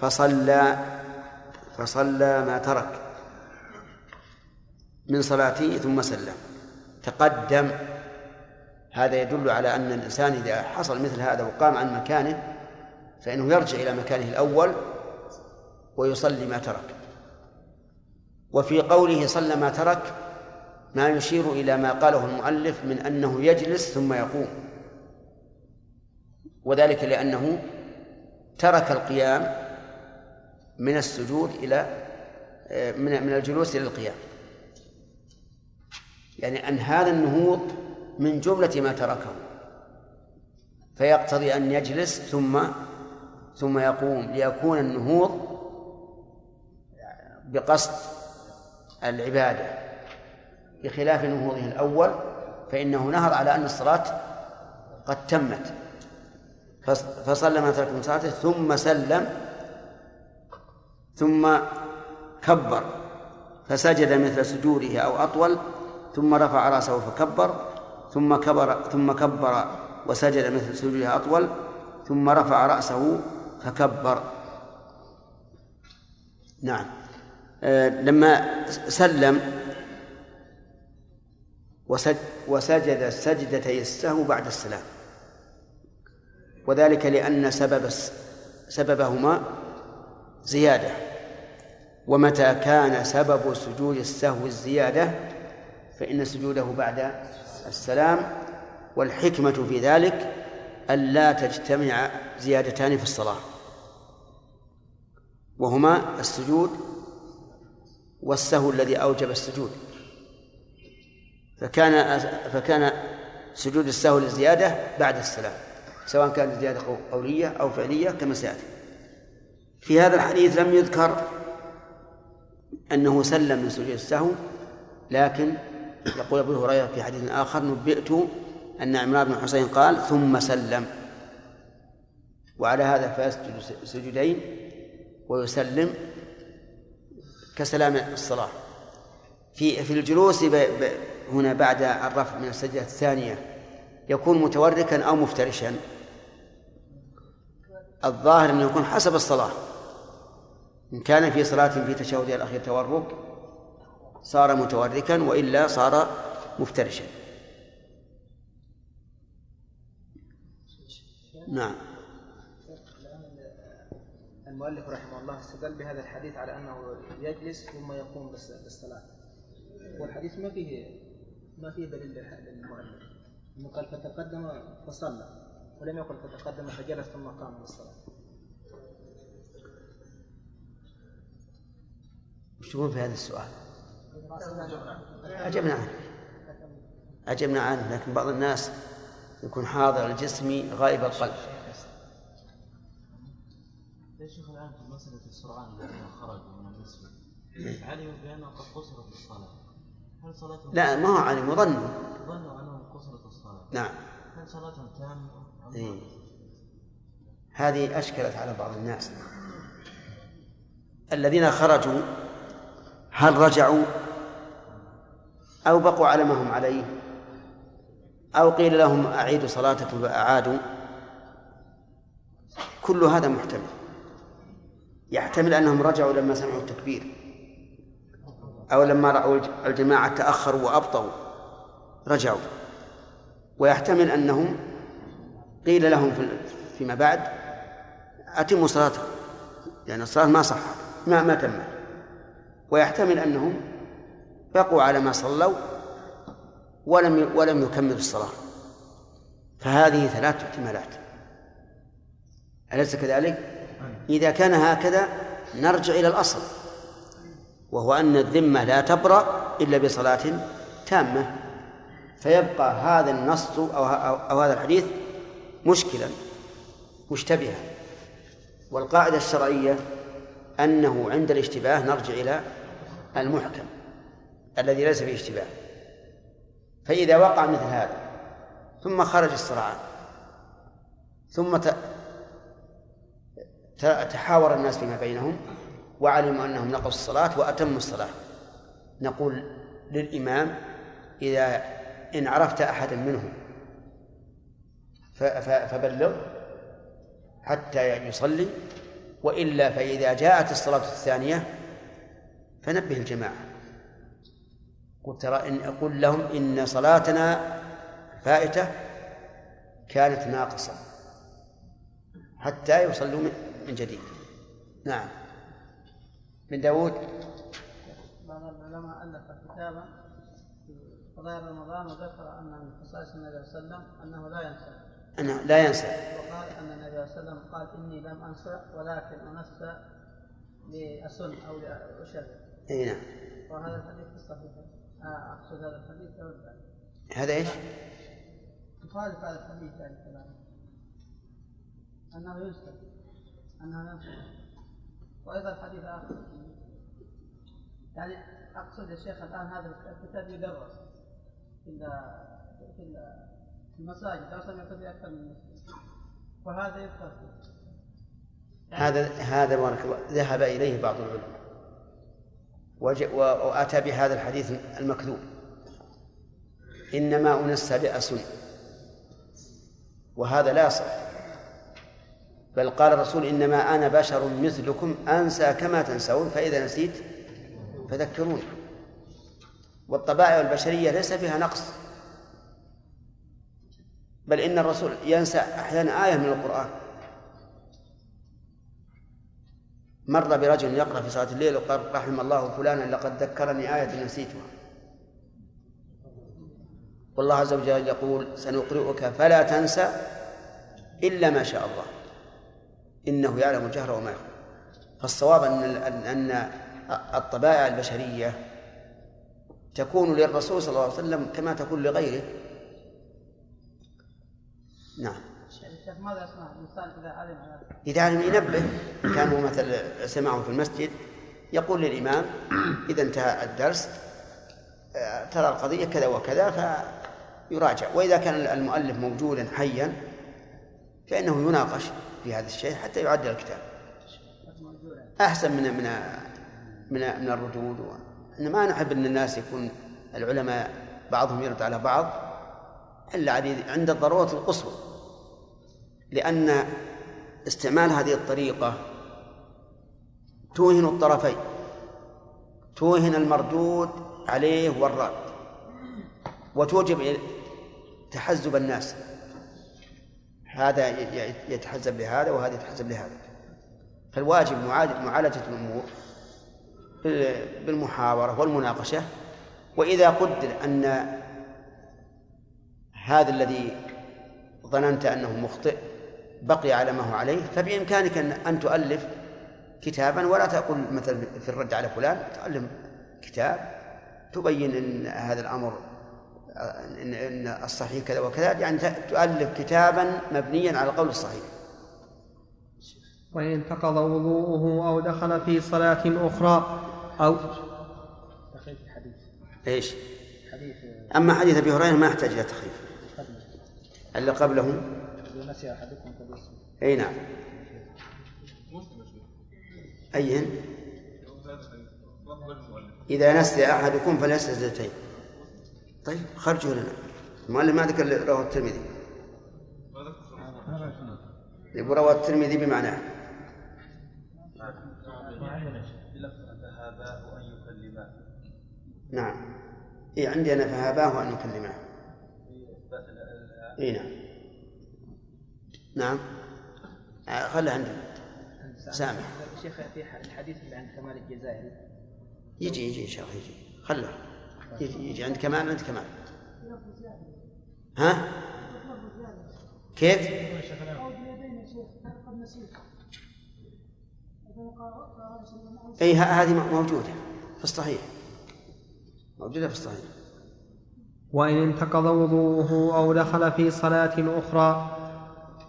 فصلى فصلى ما ترك من صلاته ثم سلم. تقدم. هذا يدل على أن الإنسان إذا حصل مثل هذا وقام عن مكانه فإنه يرجع إلى مكانه الأول ويصلي ما ترك. وفي قوله صلى ما ترك ما يشير إلى ما قاله المؤلف من أنه يجلس ثم يقوم. وذلك لأنه ترك القيام من السجود إلى من من الجلوس إلى القيام. يعني أن هذا النهوض من جملة ما تركه. فيقتضي أن يجلس ثم ثم يقوم. ليكون النهوض بقصد العبادة بخلاف نهوضه الأول فإنه نهر على أن الصلاة قد تمت. فصلى ما ترك من صلاته ثم سلم ثم كبر فسجد مثل سجوده أو أطول ثم رفع رأسه فكبر ثم كبر ثم كبر وسجد مثل سجوده أطول ثم رفع رأسه فكبر. نعم. لما سلم وسجد سجدتي السهو بعد السلام. وذلك لأن سبب سببهما زيادة. ومتى كان سبب سجود السهو الزيادة فإن سجوده بعد السلام. والحكمة في ذلك ألا تجتمع زيادتان في الصلاة. وهما السجود والسهو الذي أوجب السجود. فكان فكان سجود السهو للزيادة بعد السلام سواء كانت زيادة قولية أو فعلية كما سيأتي. في هذا الحديث لم يذكر أنه سلم من سجود السهو لكن يقول أبو هريرة في حديث آخر نبئت أن عمران بن حسين قال ثم سلم. وعلى هذا فيسجد سجدين ويسلم كسلام الصلاة. في في الجلوس ب ب هنا بعد الرفع من السجدة الثانية يكون متوركا أو مفترشا. الظاهر أنه يكون حسب الصلاة. إن كان في صلاة في تشهدها الأخير تورك صار متوركا وإلا صار مفترشا. نعم. المؤلف رحمه الله استدل بهذا الحديث على أنه يجلس ثم يقوم بالصلاة. والحديث ما فيه ما فيه دليل للمؤلف. إنه قال فتقدم فصلى. ولم يقل فتقدم فجلس ثم قام بالصلاة. وش تقول في هذا السؤال؟ أجبنا عنه. أجبنا عنه لكن بعض الناس يكون حاضر الجسم غائب القلب. السرعان الذين خرجوا من المسجد؟ علموا بأنه قد قصرت الصلاة؟ هل صلاتهم لا ما هو علم ظنوا ظنوا أنهم قصرت الصلاة؟ نعم. هل صلاتهم تامة إيه. هذه أشكلت على بعض الناس. الذين خرجوا هل رجعوا؟ أو بقوا على ما هم عليه؟ أو قيل لهم أعيدوا صلاتكم فأعادوا كل هذا محتمل. يحتمل أنهم رجعوا لما سمعوا التكبير أو لما رأوا الجماعة تأخروا وأبطأوا رجعوا. ويحتمل أنهم قيل لهم فيما بعد أتموا صلاتكم لأن الصلاة ما صحت ما ما تمت. ويحتمل أنهم بقوا على ما صلوا ولم ولم يكملوا الصلاة. فهذه ثلاث احتمالات. أليس كذلك؟ إذا كان هكذا نرجع إلى الأصل وهو أن الذمة لا تبرأ إلا بصلاة تامة. فيبقى هذا النص أو, أو, هذا الحديث مشكلا مشتبها. والقاعدة الشرعية أنه عند الاشتباه نرجع إلى المحكم الذي ليس فيه اشتباه. فإذا وقع مثل هذا ثم خرج الصراعان ثم تحاور الناس فيما بينهم وعلموا أنهم نقصوا الصلاة وأتموا الصلاة. نقول للإمام إذا إن عرفت أحدا منهم فبلغ حتى يصلي وإلا فإذا جاءت الصلاة الثانية فنبه الجماعة. قل ترى إن أقول لهم إن صلاتنا فائتة كانت ناقصة حتى يصلوا من جديد. نعم. من داود بعض العلماء ألف كتابا في قضايا رمضان وذكر أن من خصائص النبي صلى الله عليه وسلم أنه لا ينسى. أنه لا ينسى. وقال أن النبي صلى الله عليه وسلم قال إني لم أنسى ولكن أنسى لأسن أو لأشد. أي نعم. وهذا الحديث في الصحيح آه، أقصد هذا الحديث هذا إيش؟ يخالف هذا الحديث يعني كلامه. أنه ينسى. أنه ينسى وأيضا حديث آخر. يعني أقصد يا شيخ الآن هذا الكتاب يدرس في في المساجد أصلا في أكثر من وهذا يذكر. هذا هذا بارك الله ذهب إليه بعض العلماء. وأتى بهذا الحديث المكذوب. إنما أنسى لأسن وهذا لا يصح. بل قال الرسول إنما أنا بشر مثلكم أنسى كما تنسون فإذا نسيت فذكروني والطبائع البشرية ليس فيها نقص بل إن الرسول ينسى أحيانا آية من القرآن. مر برجل يقرأ في صلاة الليل وقال رحم الله فلانا لقد ذكرني آية نسيتها. والله عز وجل يقول سنقرئك فلا تنسى إلا ما شاء الله. إنه يعلم الجهر وما يخفى. فالصواب أن أن الطبائع البشرية تكون للرسول صلى الله عليه وسلم كما تكون لغيره. نعم. ماذا يصنع؟ الانسان إذا علم إذا علم ينبه إن كان هو مثل سمعه في المسجد يقول للإمام إذا انتهى الدرس آه، ترى القضية كذا وكذا فيراجع. وإذا كان المؤلف موجودا حيا فإنه يناقش. في هذا الشيء حتى يعدل الكتاب. أحسن من من من من الردود. إن ما نحب أن الناس يكون العلماء بعضهم يرد على بعض إلا عند الضرورة القصوى. لأن استعمال هذه الطريقة توهن الطرفين. توهن المردود عليه والرد. وتوجب تحزب الناس. هذا يتحزب لهذا وهذا يتحزب لهذا. فالواجب معالجة الأمور بالمحاورة والمناقشة. وإذا قدر أن هذا الذي ظننت أنه مخطئ بقي على ما هو عليه فبإمكانك أن تؤلف كتابا. ولا تقول مثلا في الرد على فلان تؤلف كتاب تبين أن هذا الأمر إن, إن الصحيح كذا وكذا يعني تؤلف كتابا مبنيا على القول الصحيح. وإن انتقض وضوءه أو دخل في صلاة أخرى أو تخفيف الحديث. إيش؟ حديث أما حديث أبي هريرة ما يحتاج إلى تخفيف اللي قبله. نسي أحدكم أي نعم. أي إذا نسي أحدكم فليسجد سجدتين طيب خرجوا لنا المؤلف ما ذكر رواه الترمذي. يقول رواه الترمذي بمعناه. نعم. إيه عندي أنا فهاباه أن يكلمه. إيه نعم. نعم. آه، خله عندي. سامح. شيخ في الحديث اللي عن كمال الجزائري. يجي يجي إن شاء الله يجي. خله. يجي عند كمال عند كمال. ها؟ كيف؟ أي هذه موجودة. في الصحيح موجودة في الصحيح وإن انتقض وضوءه أو دخل في صلاة أخرى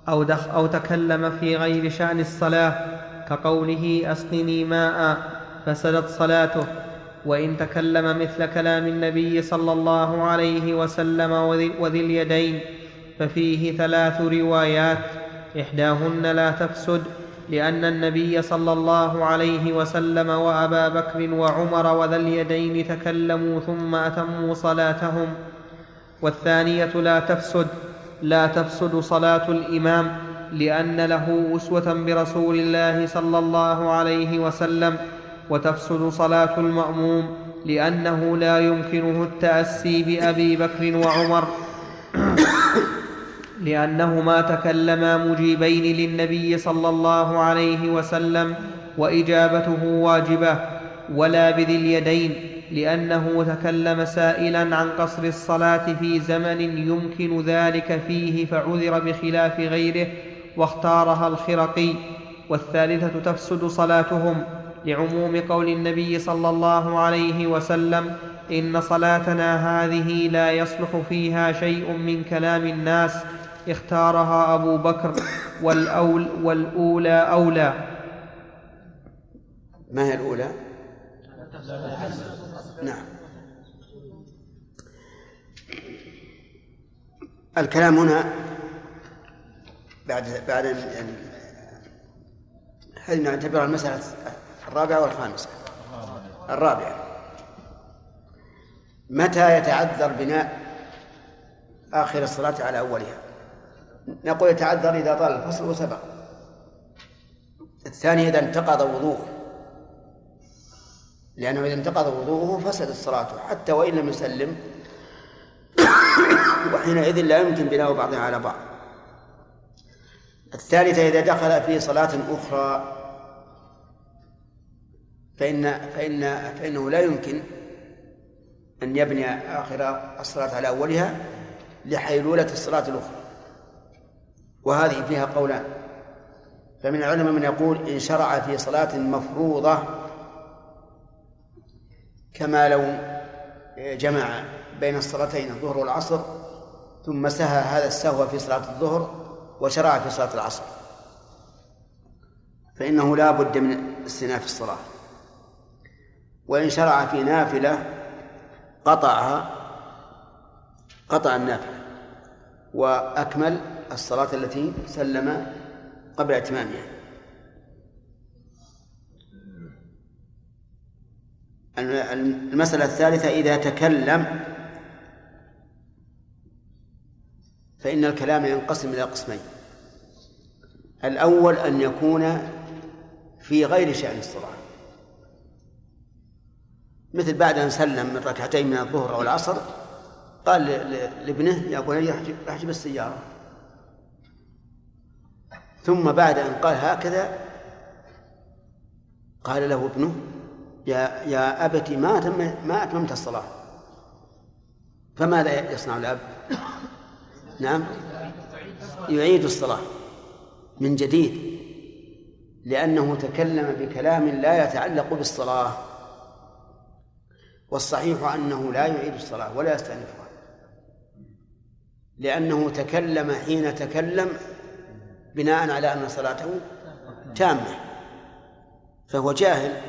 أو, دخ أو تكلم في غير شأن الصلاة كقوله أسقني ماء فسدت صلاته. وإن تكلم مثل كلام النبي صلى الله عليه وسلم وذي اليدين ففيه ثلاث روايات. إحداهن لا تفسد لأن النبي صلى الله عليه وسلم وأبا بكر وعمر وذا اليدين تكلموا ثم أتموا صلاتهم. والثانية لا تفسد لا تفسد صلاة الإمام لأن له أسوة برسول الله صلى الله عليه وسلم. وتفسد صلاة المأموم لأنه لا يمكنه التأسي بأبي بكر وعمر. لأنهما تكلما مجيبين للنبي صلى الله عليه وسلم وإجابته واجبة ولا بذي اليدين لأنه تكلم سائلا عن قصر الصلاة في زمن يمكن ذلك فيه فعذر بخلاف غيره واختارها الخرقي. والثالثة تفسد صلاتهم لعموم قول النبي صلى الله عليه وسلم إن صلاتنا هذه لا يصلح فيها شيء من كلام الناس اختارها أبو بكر والأول والأولى أولى ما هي الأولى؟ نعم الكلام هنا بعد بعد هل نعتبر المسألة الرابعة والخامسة الرابعة متى يتعذر بناء آخر الصلاة على أولها؟ نقول يتعذر إذا طال الفصل وسبق. الثاني إذا انتقض وضوءه. لأنه إذا انتقض وضوءه فسدت صلاته حتى وإن لم يسلم وحينئذ لا يمكن بناء بعضها على بعض. الثالثة إذا دخل في صلاة أخرى فإن فإن فإنه لا يمكن أن يبني آخر الصلاة على أولها لحيلولة الصلاة الأخرى. وهذه فيها قولان. فمن العلماء من يقول إن شرع في صلاة مفروضة كما لو جمع بين الصلاتين الظهر والعصر ثم سهى هذا السهو في صلاة الظهر وشرع في صلاة العصر. فإنه لا بد من استئناف الصلاة. وإن شرع في نافلة قطعها قطع النافلة وأكمل الصلاة التي سلم قبل إتمامها. المسألة الثالثة إذا تكلم فإن الكلام ينقسم إلى قسمين. الأول أن يكون في غير شأن الصلاة. مثل بعد أن سلم من ركعتين من الظهر أو العصر قال لابنه يا بني أحجب السيارة. ثم بعد أن قال هكذا قال له ابنه يا يا أبت ما ما أتممت الصلاة. فماذا يصنع الأب؟ نعم يعيد الصلاة من جديد لأنه تكلم بكلام لا يتعلق بالصلاة. والصحيح أنه لا يعيد الصلاة ولا يستأنفها لأنه تكلم حين تكلم بناء على أن صلاته تامة. فهو جاهل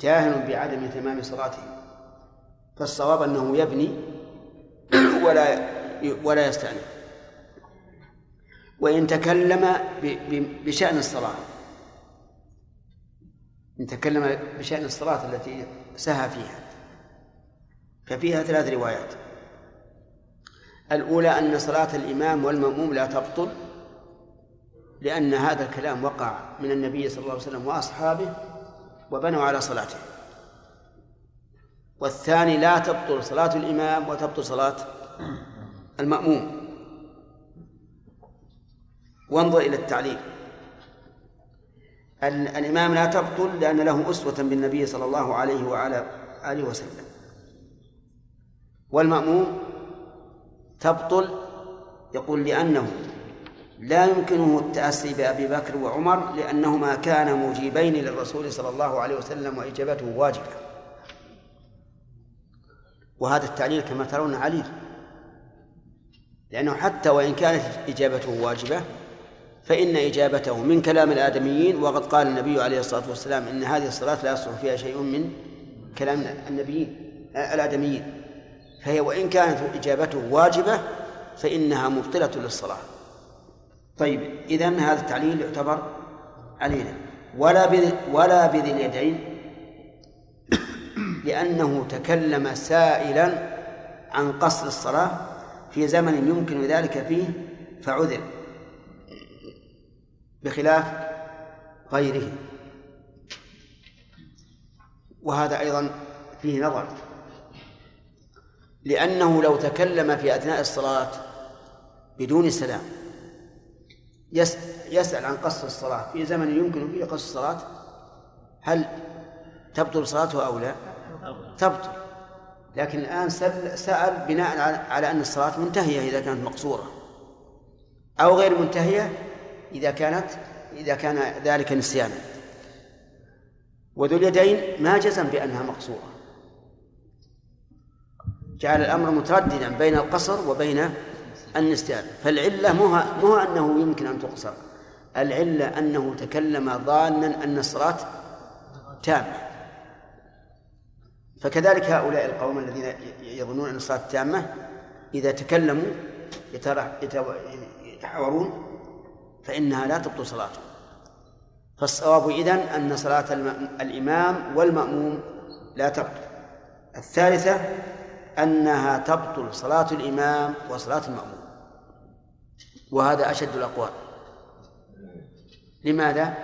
جاهل بعدم تمام صلاته. فالصواب أنه يبني ولا ولا يستأنف. وإن تكلم بشأن الصلاة إن تكلم بشأن الصلاة التي سهى فيها. ففيها ثلاث روايات. الأولى أن صلاة الإمام والمأموم لا تبطل لأن هذا الكلام وقع من النبي صلى الله عليه وسلم وأصحابه وبنوا على صلاته. والثاني لا تبطل صلاة الإمام وتبطل صلاة المأموم. وانظر إلى التعليل. الإمام لا تبطل لأن له أسوة بالنبي صلى الله عليه وعلى آله وسلم. والمأموم تبطل يقول لأنه لا يمكنه التأسي بأبي بكر وعمر لأنهما كانا مجيبين للرسول صلى الله عليه وسلم وإجابته واجبة. وهذا التعليل كما ترون عليل. لأنه حتى وإن كانت إجابته واجبة فإن إجابته من كلام الآدميين وقد قال النبي عليه الصلاة والسلام إن هذه الصلاة لا يصلح فيها شيء من كلام النبيين الآدميين. فهي وإن كانت إجابته واجبة فإنها مبطلة للصلاة. طيب إذا هذا التعليل يعتبر عليلا ولا بذي ولا بذي اليدين لأنه تكلم سائلا عن قصر الصلاة في زمن يمكن ذلك فيه فعذر. بخلاف غيره. وهذا أيضا فيه نظر. لأنه لو تكلم في أثناء الصلاة بدون سلام يسأل عن قصر الصلاة. في زمن يمكن فيه قصر الصلاة؟ هل تبطل صلاته أو لا؟ تبطل. لكن الآن سأل بناء على أن الصلاة منتهية إذا كانت مقصورة. أو غير منتهية؟ إذا كانت إذا كان ذلك نسيانا. وذو اليدين ما جزم بأنها مقصورة. جعل الأمر مترددا بين القصر وبين النسيان. فالعلة مو مو أنه يمكن أن تقصر. العلة أنه تكلم ظانا أن الصلاة تامة فكذلك هؤلاء القوم الذين يظنون أن الصلاة تامة إذا تكلموا يتحاورون فإنها لا تبطل صلاته. فالصواب إذن أن صلاة الإمام والمأموم لا تبطل. الثالثة أنها تبطل صلاة الإمام وصلاة المأموم. وهذا أشد الأقوال. لماذا؟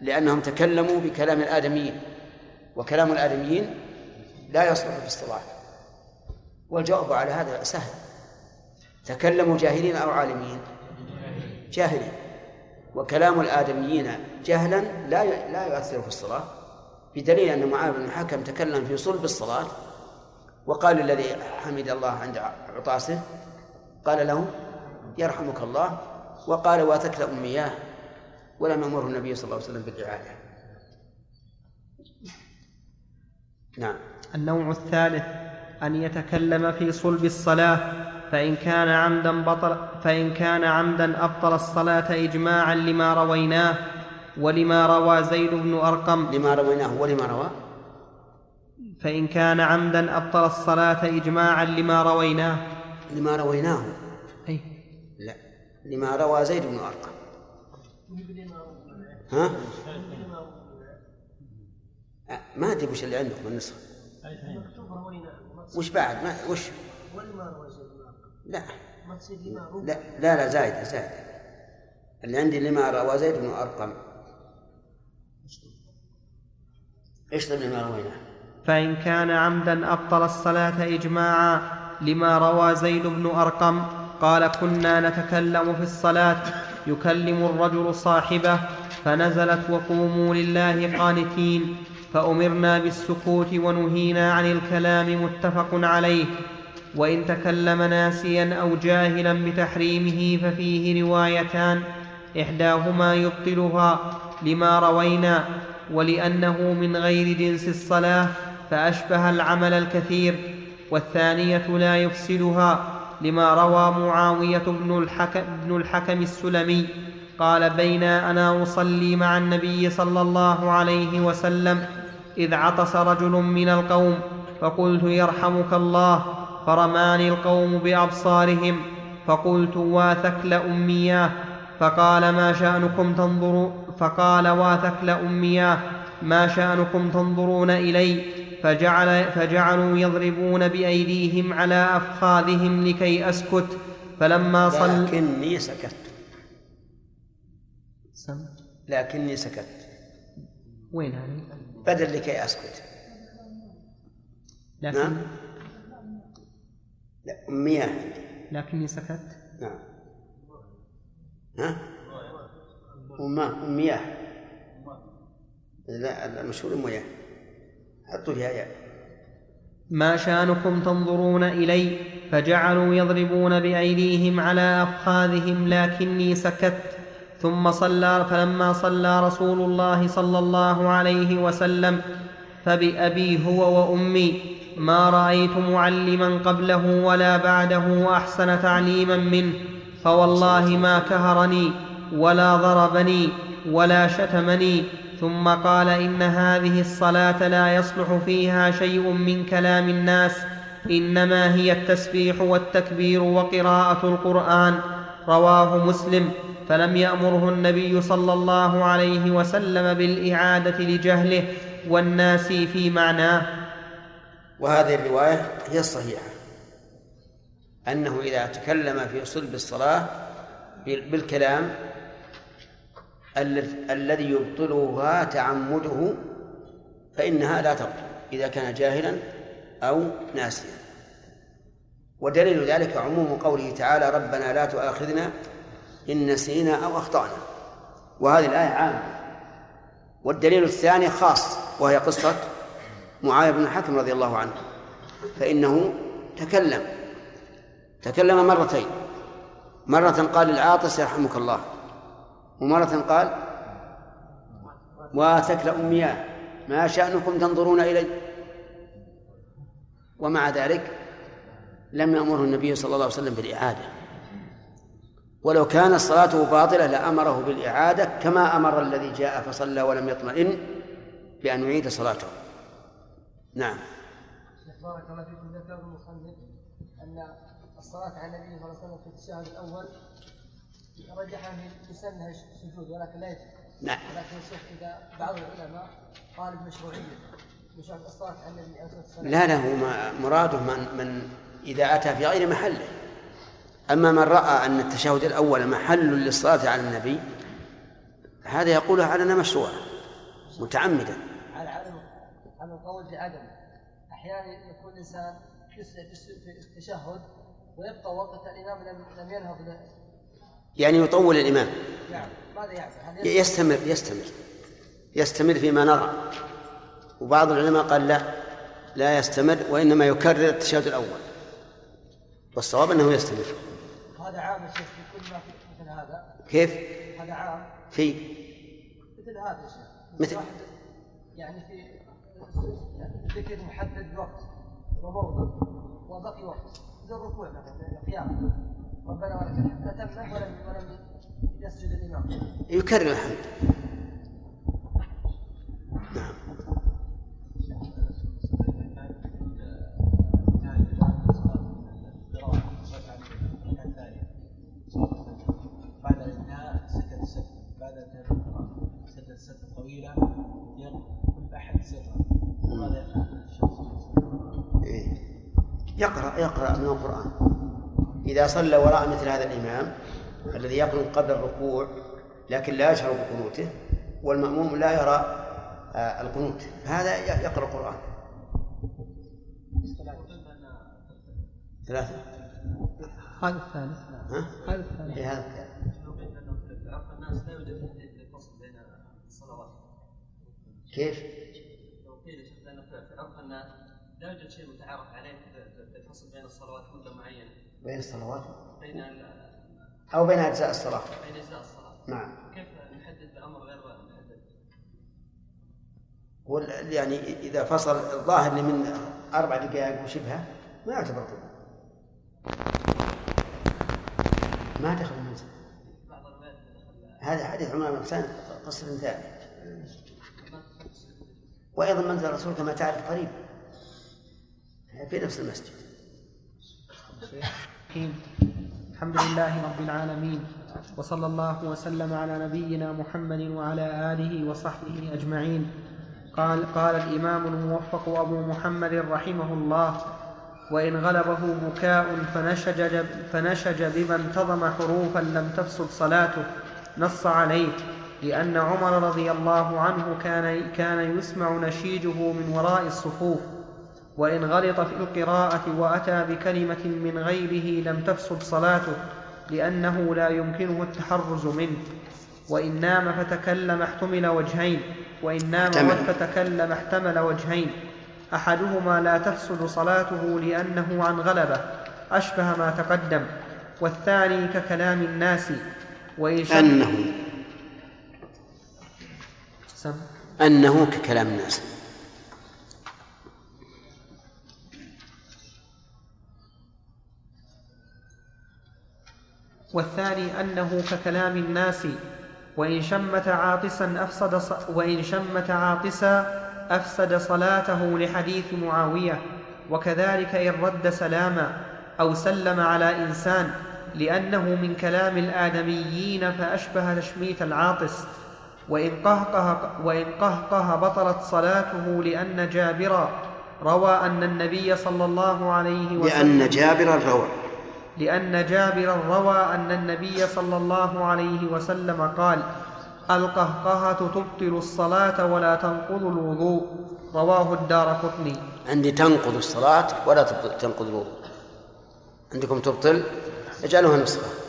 لأنهم تكلموا بكلام الآدميين وكلام الآدميين لا يصلح في الصلاة. والجواب على هذا سهل. تكلموا جاهلين أو عالمين جاهلين وكلام الآدميين جهلا لا لا يؤثر في الصلاة. بدليل أن معاذ بن الحكم تكلم في صلب الصلاة وقال الذي حمد الله عند عطاسه قال له يرحمك الله. وقال وتكلأ المياه ولم يمره النبي صلى الله عليه وسلم بالإعادة. نعم. النوع الثالث أن يتكلم في صلب الصلاة. فإن كان عمدا بطل فإن كان عمدا أبطل الصلاة إجماعا لما رويناه ولما روى زيد بن أرقم. لما رويناه ولما روى؟ فإن كان عمدا أبطل الصلاة إجماعا لما رويناه. لما رويناه؟ أي. لا. لما روى زيد بن أرقم. ها؟ ما أدري وش اللي عندكم النسخة. وش بعد؟ ما وش؟ لا. لا لا لا زايدة زايدة اللي عندي لما روى زيد بن أرقم. إيش ضمن ما رويناه؟ فإن كان عمدا أبطل الصلاة إجماعا لما روى زيد بن أرقم قال كنا نتكلم في الصلاة. يكلم الرجل صاحبه فنزلت وقوموا لله قانتين فأمرنا بالسكوت ونهينا عن الكلام متفق عليه. وإن تكلم ناسيا أو جاهلا بتحريمه ففيه روايتان إحداهما يبطلها لما روينا ولأنه من غير جنس الصلاة فأشبه العمل الكثير والثانية لا يفسدها لما روى معاوية بن الحكم, بن الحكم السلمي قال بين أنا أصلي مع النبي صلى الله عليه وسلم إذ عطس رجل من القوم فقلت يرحمك الله فرماني القوم بأبصارهم فقلت واثكل أمياه. فقال ما شأنكم تنظروا فقال واثكل أمياه. ما شأنكم تنظرون إلي؟ فجعل فجعلوا يضربون بأيديهم على أفخاذهم لكي أسكت. فلما صل لكني سكت. سم. لكني سكت. وين هذه؟ بدل لكي أسكت. لكن نعم. لا مياه لكني سكت. نعم. ها؟ وماء مياه لا المشهور مياه حطوا فيها ياء ما شأنكم تنظرون إلي فجعلوا يضربون بأيديهم على أفخاذهم لكني سكت. ثم صلى فلما صلى رسول الله صلى الله عليه وسلم فبأبي هو وأمي. ما رأيت معلما قبله ولا بعده أحسن تعليما منه فوالله ما كهرني ولا ضربني ولا شتمني ثم قال إن هذه الصلاة لا يصلح فيها شيء من كلام الناس إنما هي التسبيح والتكبير وقراءة القرآن رواه مسلم فلم يأمره النبي صلى الله عليه وسلم بالإعادة لجهله والناس في معناه. وهذه الرواية هي الصحيحة. أنه إذا تكلم في صلب الصلاة بالكلام الذي يبطلها تعمده فإنها لا تبطل إذا كان جاهلا أو ناسيا. ودليل ذلك عموم قوله تعالى ربنا لا تؤاخذنا إن نسينا أو أخطأنا وهذه الآية عامة. والدليل الثاني خاص وهي قصة معاوية بن الحكم رضي الله عنه فإنه تكلم تكلم مرتين. مرة قال للعاطس يرحمك الله ومرة قال وثكل أمياه ما شأنكم تنظرون إلي؟ ومع ذلك لم يأمره النبي صلى الله عليه وسلم بالإعادة. ولو كانت صلاته باطلة لأمره بالإعادة كما أمر الذي جاء فصلى ولم يطمئن بأن يعيد صلاته. نعم. بارك الله فيكم ذكر المصنف أن الصلاة على النبي صلى الله عليه وسلم في التشهد الأول رجح في سنها السجود ولكن لا يجب نعم. ولكن الشيخ إذا بعض العلماء قال بمشروعية مشروع الصلاة على النبي عليه والسلام. لا لا هو مراده من من إذا أتى في غير محله. أما من رأى أن التشهد الأول محل للصلاة على النبي هذا يقول على مشروع متعمدا على عدم على القول بعدم أحيانا يكون الإنسان يسرع في التشهد ويبقى وقت الإمام لم لم ينهض يعني يطول الإمام. نعم. ماذا يعمل؟ هل يستمر يستمر. يستمر فيما نرى. وبعض العلماء قال لا. لا يستمر وإنما يكرر التشهد الأول. والصواب أنه يستمر. هذا عام يا شيخ في كل ما في مثل هذا. كيف؟ هذا عام. في. مثل هذا يا شيخ. مثل؟ يعني في ذكر محدد وقت وموضع وبقي وقت. ذو الركوع مثلا القيام. ربنا ولك الحمد. أتمه ولم ولم يسجد الإمام. يكرر الحمد. نعم. يقرأ يقرأ من القرآن إذا صلى وراء مثل هذا الإمام الذي يقرأ قبل الركوع لكن لا يشعر بقنوته والمأموم لا يرى آه، القنوت هذا يقرأ القرآن ثلاثة هذا الثالث ها؟ هذا الثالث إيه هذا الثالث. الناس لا يوجد الفصل بين الصلوات كيف؟ لو قيل شفت انه في عرف الناس لا يوجد شيء متعارف عليه في الفصل بين الصلوات مده معينة. بين الصلوات؟ بين ال- أو بين أجزاء الصلاة. بين أجزاء الصلاة. نعم. كيف نحدد بامر غير محدد؟ وال- يعني إذا فصل الظاهر لي من أربع دقائق وشبهه ما يعتبر طول. ما دخل المنزل هذا حديث عمر بن حسين قصر ثاني وأيضا منزل الرسول كما تعرف قريب. في نفس المسجد. الحمد لله رب العالمين وصلى الله وسلم على نبينا محمد وعلى آله وصحبه أجمعين. قال قال الإمام الموفق أبو محمد رحمه الله وإن غلبه بكاء فنشج, فنشج بما انتظم حروفا لم تفسد صلاته. نص عليه لأن عمر رضي الله عنه كان, كان يسمع نشيجه من وراء الصفوف. وإن غلط في القراءة وأتى بكلمة من غيره لم تفسد صلاته لأنه لا يمكنه التحرز منه وإن نام فتكلم احتمل وجهين وإن نام احتمل. فتكلم احتمل وجهين أحدهما لا تفسد صلاته لأنه عن غلبة أشبه ما تقدم والثاني ككلام الناس وإن أنه سم. أنه ككلام الناس والثاني أنه ككلام الناس وإن شمت عاطسا أفسد ص... وإن شمت عاطسا أفسد صلاته لحديث معاوية. وكذلك إن رد سلاما أو سلم على إنسان لأنه من كلام الآدميين فأشبه تشميت العاطس. وإن قهقه, وإن قهقه بطلت صلاته لأن جابرا روى أن النبي صلى الله عليه وسلم لأن جابر الروع لأن جابرا روى أن النبي صلى الله عليه وسلم قال القهقهة تبطل الصلاة ولا تنقض الوضوء. رواه الدار قطني. عندي تنقض الصلاة ولا تنقض الوضوء. عندكم تبطل؟ اجعلوها نسخة.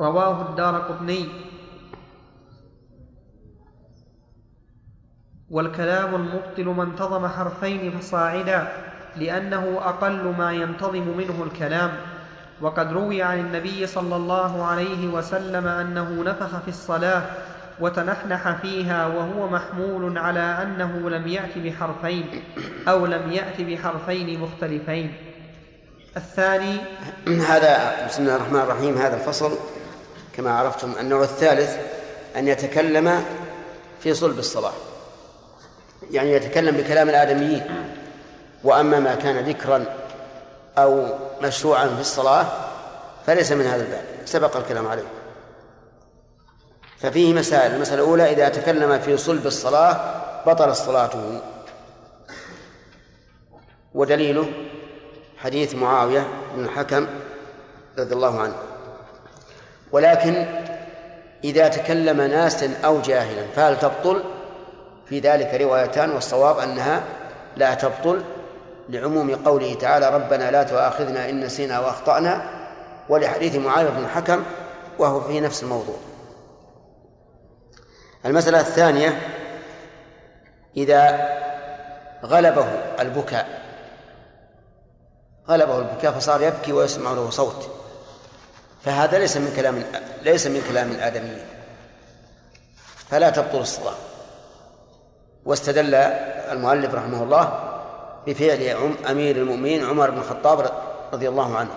رواه الدار قطني. والكلام المبطل ما انتظم حرفين فصاعدا لأنه أقل ما ينتظم منه الكلام. وقد روي عن النبي صلى الله عليه وسلم أنه نفخ في الصلاة وتنحنح فيها وهو محمول على أنه لم يأت بحرفين أو لم يأت بحرفين مختلفين. الثاني هذا بسم الله الرحمن الرحيم هذا الفصل. كما عرفتم النوع الثالث أن يتكلم في صلب الصلاة. يعني يتكلم بكلام الآدميين. وأما ما كان ذكرا أو مشروعا في الصلاة فليس من هذا الباب. سبق الكلام عليه. ففيه مسائل. المسألة الأولى إذا تكلم في صلب الصلاة بطل صلاته. ودليله حديث معاوية بن الحكم رضي الله عنه. ولكن إذا تكلم ناس أو جاهلا فهل تبطل؟ في ذلك روايتان والصواب أنها لا تبطل لعموم قوله تعالى ربنا لا تؤاخذنا إن نسينا وأخطأنا ولحديث معاوية بن الحكم وهو في نفس الموضوع. المسألة الثانية إذا غلبه البكاء غلبه البكاء فصار يبكي ويسمع له صوت. فهذا ليس من كلام ليس من كلام الآدميين. فلا تبطل الصلاة واستدل المؤلف رحمه الله بفعل أمير المؤمنين عمر بن الخطاب رضي الله عنه.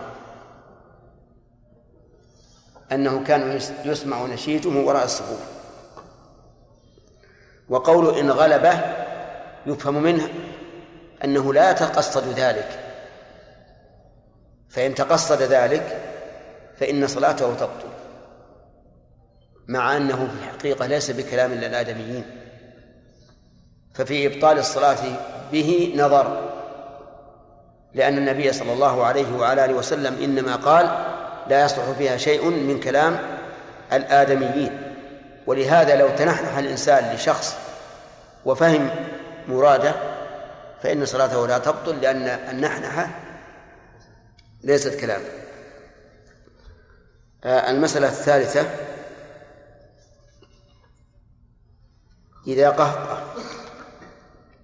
أنه كان يسمع نشيجه وراء الصفوف وقول إن غلبه يفهم منه أنه لا يتقصد ذلك. فإن تقصد ذلك فإن صلاته تبطل مع أنه في الحقيقة ليس بكلام للآدميين. ففي إبطال الصلاة به نظر لأن النبي صلى الله عليه وعلى آله وسلم إنما قال لا يصلح فيها شيء من كلام الآدميين ولهذا لو تنحنح الإنسان لشخص وفهم مراده فإن صلاته لا تبطل لأن النحنحة ليست كلام آه، المسألة الثالثة. إذا قهقه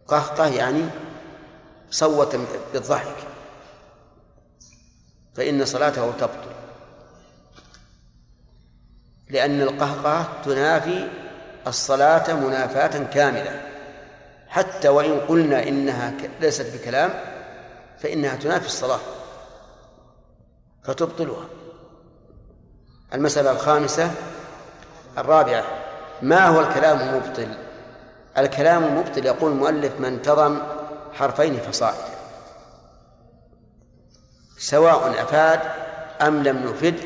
قهقه يعني صوت بالضحك فإن صلاته تبطل. لأن القهقه تنافي الصلاة منافاة كاملة. حتى وإن قلنا إنها ليست بكلام فإنها تنافي الصلاة فتبطلها. المسألة الخامسة الرابعة ما هو الكلام المبطل الكلام المبطل يقول المؤلف من انتظم حرفين فصاعدا سواء أفاد أم لم يفد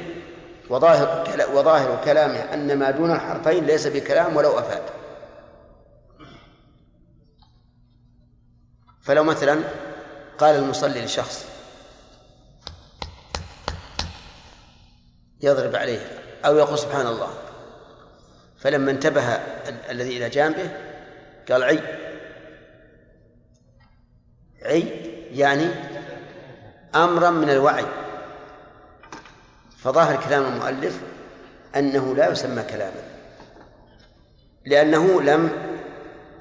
وظاهر وظاهر كلامه أن ما دون الحرفين ليس بكلام ولو أفاد. فلو مثلا قال المصلي لشخص يضرب عليه أو يقول سبحان الله. فلما انتبه الذي إلى جانبه قال عي. عي يعني أمرا من الوعي. فظاهر كلام المؤلف أنه لا يسمى كلاما. لأنه لم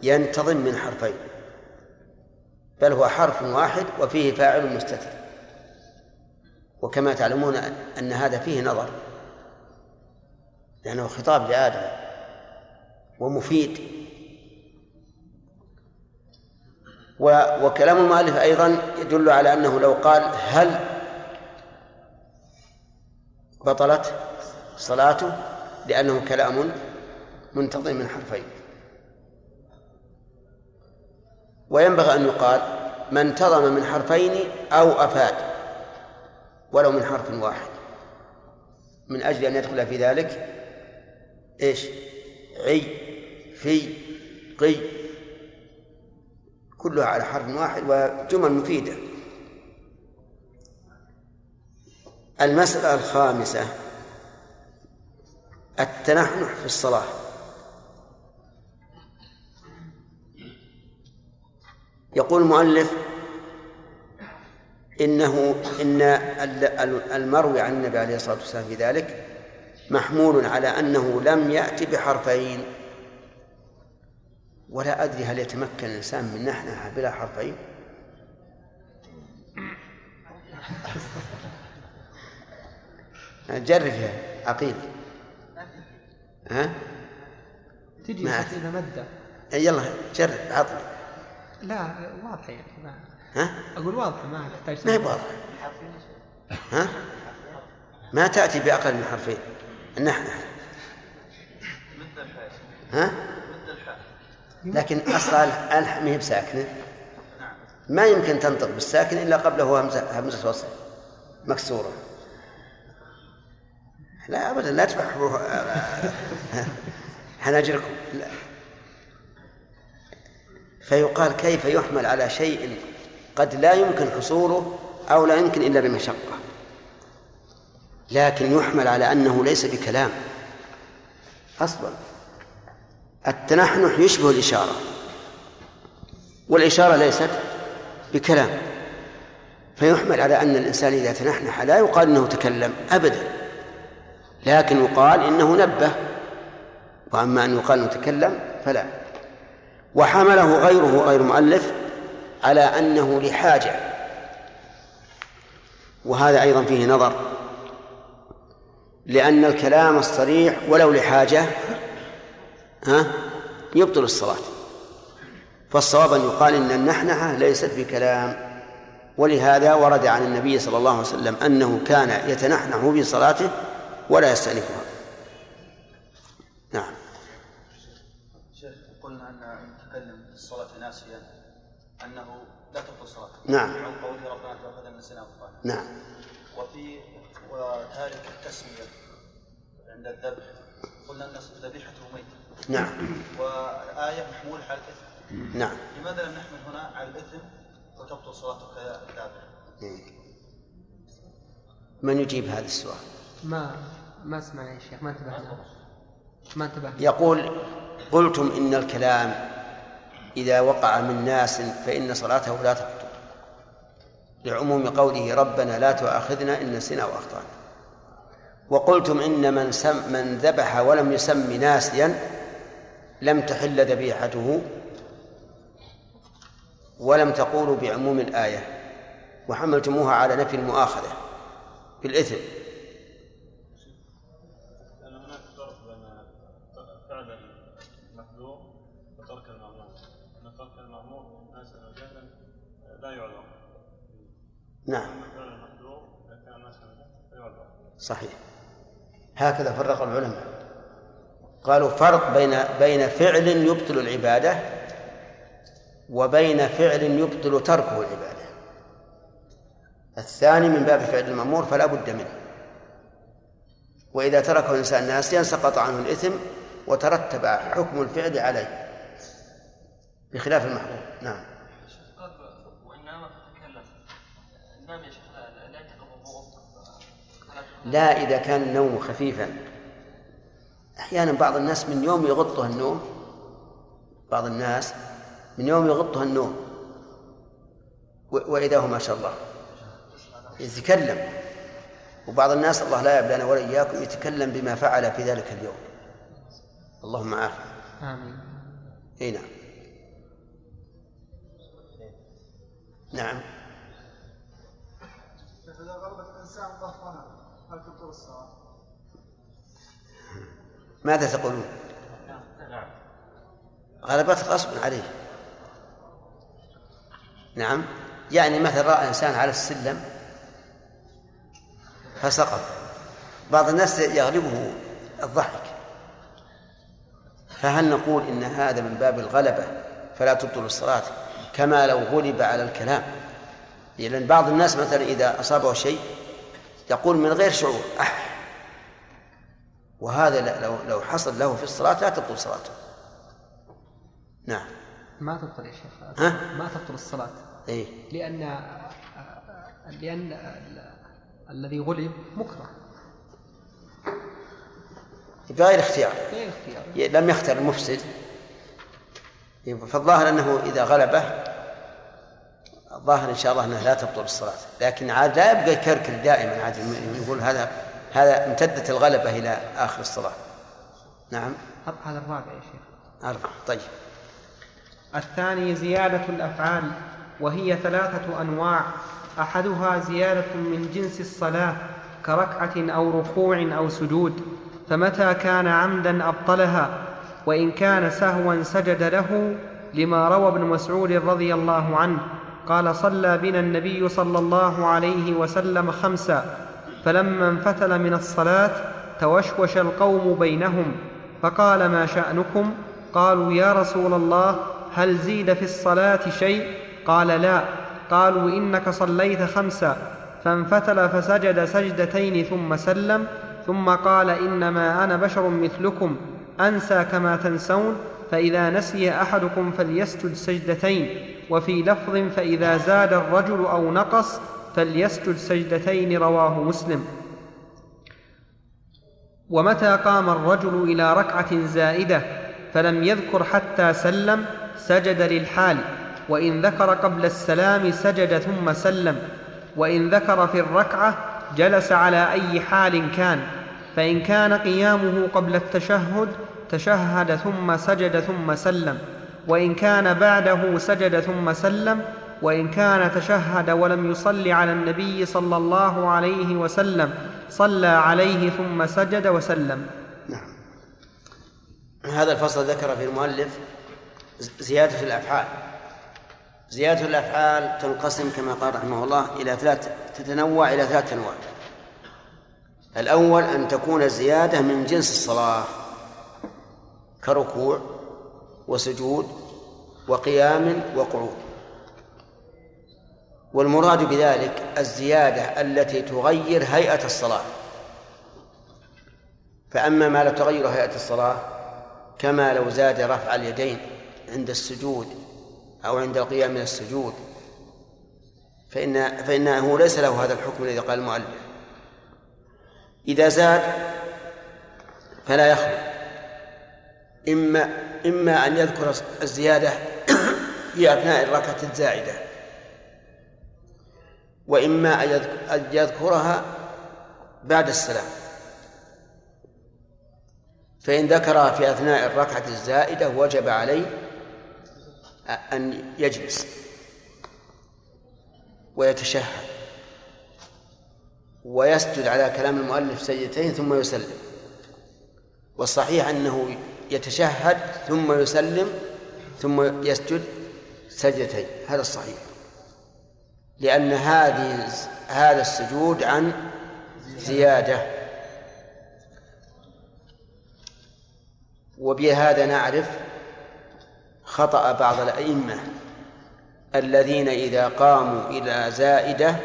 ينتظم من حرفين. بل هو حرف واحد وفيه فاعل مستتر. وكما تعلمون أن هذا فيه نظر لأنه خطاب لآدم ومفيد. وكلام المؤلف أيضا يدل على أنه لو قال هل بطلت صلاته لأنه كلام منتظم من حرفين. وينبغي أن يقال ما انتظم من حرفين أو أفاد. ولو من حرف واحد. من أجل أن يدخل في ذلك إيش؟ عي في قي. كلها على حرف واحد وجمل مفيدة. المسألة الخامسة التنحنح في الصلاة. يقول المؤلف إنه إن المروي عن النبي عليه الصلاة والسلام في ذلك محمول على أنه لم يأتي بحرفين. ولا أدري هل يتمكن الإنسان من نحنها بلا حرفين. جرب يا عقيل. ها؟ تجي مدة يلا جرب عطني. لا واضحة يعني ها؟ أقول واضحة ما تحتاج ما هي واضحة ها؟ ما تأتي بأقل من حرفين. النحن ها؟ لكن أصل الح ما هي بساكنة. ما يمكن تنطق بالساكن إلا قبله همزة همزة وصل. مكسورة. لا أبدا لا تبحوا حناجركم. لا. فيقال كيف يحمل على شيء قد لا يمكن حصوله أو لا يمكن إلا بمشقة. لكن يحمل على أنه ليس بكلام. أصلا التنحنح يشبه الإشارة. والإشارة ليست بكلام. فيحمل على أن الإنسان إذا تنحنح لا يقال إنه تكلم أبدا. لكن يقال إنه نبه. وأما أن يقال إنه تكلم فلا. وحمله غيره غير مؤلف. على أنه لحاجة. وهذا أيضا فيه نظر. لأن الكلام الصريح ولو لحاجة ها يبطل الصلاة. فالصواب أن يقال إن النحنحة ليست بكلام. ولهذا ورد عن النبي صلى الله عليه وسلم أنه كان يتنحنح في صلاته ولا يستأنفها نعم شيخ قلنا أن المتكلم في الصلاة ناسيا أنه لا تبطل صلاته نعم. عن قوله ربنا تأخذنا من سنة نعم. وفي وتارك التسمية عند الذبح. قلنا أن ذبيحته ميتة. نعم. والآية محمولة على الإثم. نعم. لماذا لم نحمل هنا على الإثم وتبطل صلاته كذابح؟ من يجيب هذا السؤال؟ ما ما سمعنا يا شيخ ما انتبهنا. ما انتبهنا. يقول قلتم إن الكلام إذا وقع من ناس فإن صلاته لا تبطل لعموم قوله ربنا لا تؤاخذنا إن نسينا وأخطأنا وقلتم إن من سم من ذبح ولم يسم ناسيا لم تحل ذبيحته ولم تقولوا بعموم الآية وحملتموها على نفي المؤاخذة بالإثم. فيعذر صحيح. هكذا فرق العلماء. قالوا فرق بين بين فعل يبطل العبادة وبين فعل يبطل تركه العبادة. الثاني من باب فعل المأمور فلا بد منه. وإذا تركه الإنسان ناسيا سقط عنه الإثم وترتب حكم الفعل عليه. بخلاف المحظور نعم قال وإن نام فتكلم نام يا شيخ لا لا ينتقض وضوءه لا إذا كان النوم خفيفا. أحيانا بعض الناس من يوم يغطه النوم. بعض الناس من يوم يغطه النوم. وإذا هو ما شاء الله يتكلم. وبعض الناس الله لا يبلانا ولا إياكم يتكلم بما فعل في ذلك اليوم. اللهم عافية. آمين. إي نعم. نعم إذا غلبت الإنسان ضعفنا هل تبطل الصلاة؟ ماذا تقولون؟ غلبته غصب عليه. نعم. يعني مثلا رأى إنسان على السلم فسقط. بعض الناس يغلبه الضحك. فهل نقول إن هذا من باب الغلبة؟ فلا تبطل الصلاة. كما لو غلب على الكلام. لأن بعض الناس مثلا إذا أصابه شيء يقول من غير شعور أح. وهذا لو لو حصل له في الصلاة لا تبطل صلاته. نعم. ما تبطل يا شيخ. ها؟ ما تبطل الصلاة. إيه. لأن لأن ال- الذي غلب مكره. بغير اختيار. غير اختيار. لم يختر المفسد. فالظاهر أنه إذا غلبه الظاهر إن شاء الله أنها لا تبطل الصلاة. لكن عاد لا يبقى يكركر دائما عاد يقول هذا هذا امتدت الغلبة إلى آخر الصلاة. نعم. هذا الرابع يا شيخ. أربعة طيب. الثاني زيادة الأفعال وهي ثلاثة أنواع. أحدها زيادة من جنس الصلاة كركعة أو ركوع أو سجود. فمتى كان عمدا أبطلها؟ وإن كان سهوا سجد له لما روى ابن مسعود رضي الله عنه. قال صلى بنا النبي صلى الله عليه وسلم خمسا فلما انفتل من الصلاة توشوش القوم بينهم فقال ما شأنكم؟ قالوا يا رسول الله هل زيد في الصلاة شيء؟ قال لا قالوا إنك صليت خمسا فانفتل فسجد سجدتين ثم سلم ثم قال إنما أنا بشر مثلكم أنسى كما تنسون فإذا نسي أحدكم فليسجد سجدتين. وفي لفظ فإذا زاد الرجل أو نقص فليسجد سجدتين رواه مسلم. ومتى قام الرجل إلى ركعة زائدة فلم يذكر حتى سلم سجد للحال وإن ذكر قبل السلام سجد ثم سلم وإن ذكر في الركعة جلس على أي حال كان فإن كان قيامه قبل التشهد تشهد ثم سجد ثم سلم. وإن كان بعده سجد ثم سلم وإن كان تشهد ولم يصل على النبي صلى الله عليه وسلم صلى عليه ثم سجد وسلم. نعم. هذا الفصل ذكر في المؤلف زيادة الأفعال. زيادة الأفعال تنقسم كما قال رحمه الله إلى ثلاث تتنوع إلى ثلاث أنواع. الأول أن تكون الزيادة من جنس الصلاة كركوع وسجود وقيام وقعود. والمراد بذلك الزيادة التي تغير هيئة الصلاة. فأما ما لا تغير هيئة الصلاة كما لو زاد رفع اليدين عند السجود أو عند القيام من السجود فإن فإنه ليس له هذا الحكم الذي قال المؤلف. إذا زاد فلا يخلو إما إما أن يذكر الزيادة في أثناء الركعة الزائدة وإما أن يذكرها بعد السلام. فإن ذكرها في أثناء الركعة الزائدة وجب عليه أن يجلس ويتشهد ويسجد على كلام المؤلف سجدتين ثم يسلم. والصحيح أنه يتشهد ثم يسلم ثم يسجد سجدتين. هذا الصحيح. لأن هذه هذا السجود عن زيادة. وبهذا نعرف خطأ بعض الأئمة الذين إذا قاموا إلى زائدة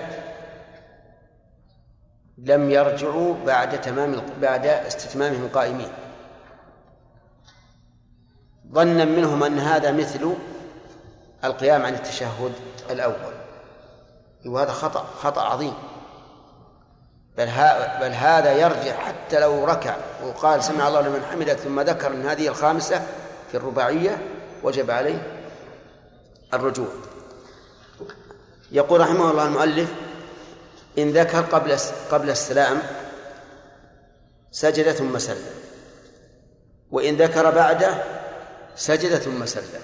لم يرجعوا بعد تمام بعد استتمامهم قائمين. ظنا منهم أن هذا مثل القيام عن التشهد الأول. وهذا خطأ خطأ عظيم. بل, بل هذا يرجع حتى لو ركع وقال سمع الله لمن حمده ثم ذكر أن هذه الخامسة في الرباعية وجب عليه الرجوع. يقول رحمه الله المؤلف إن ذكر قبل قبل السلام سجد ثم سلم. وإن ذكر بعده سجد ثم سلم.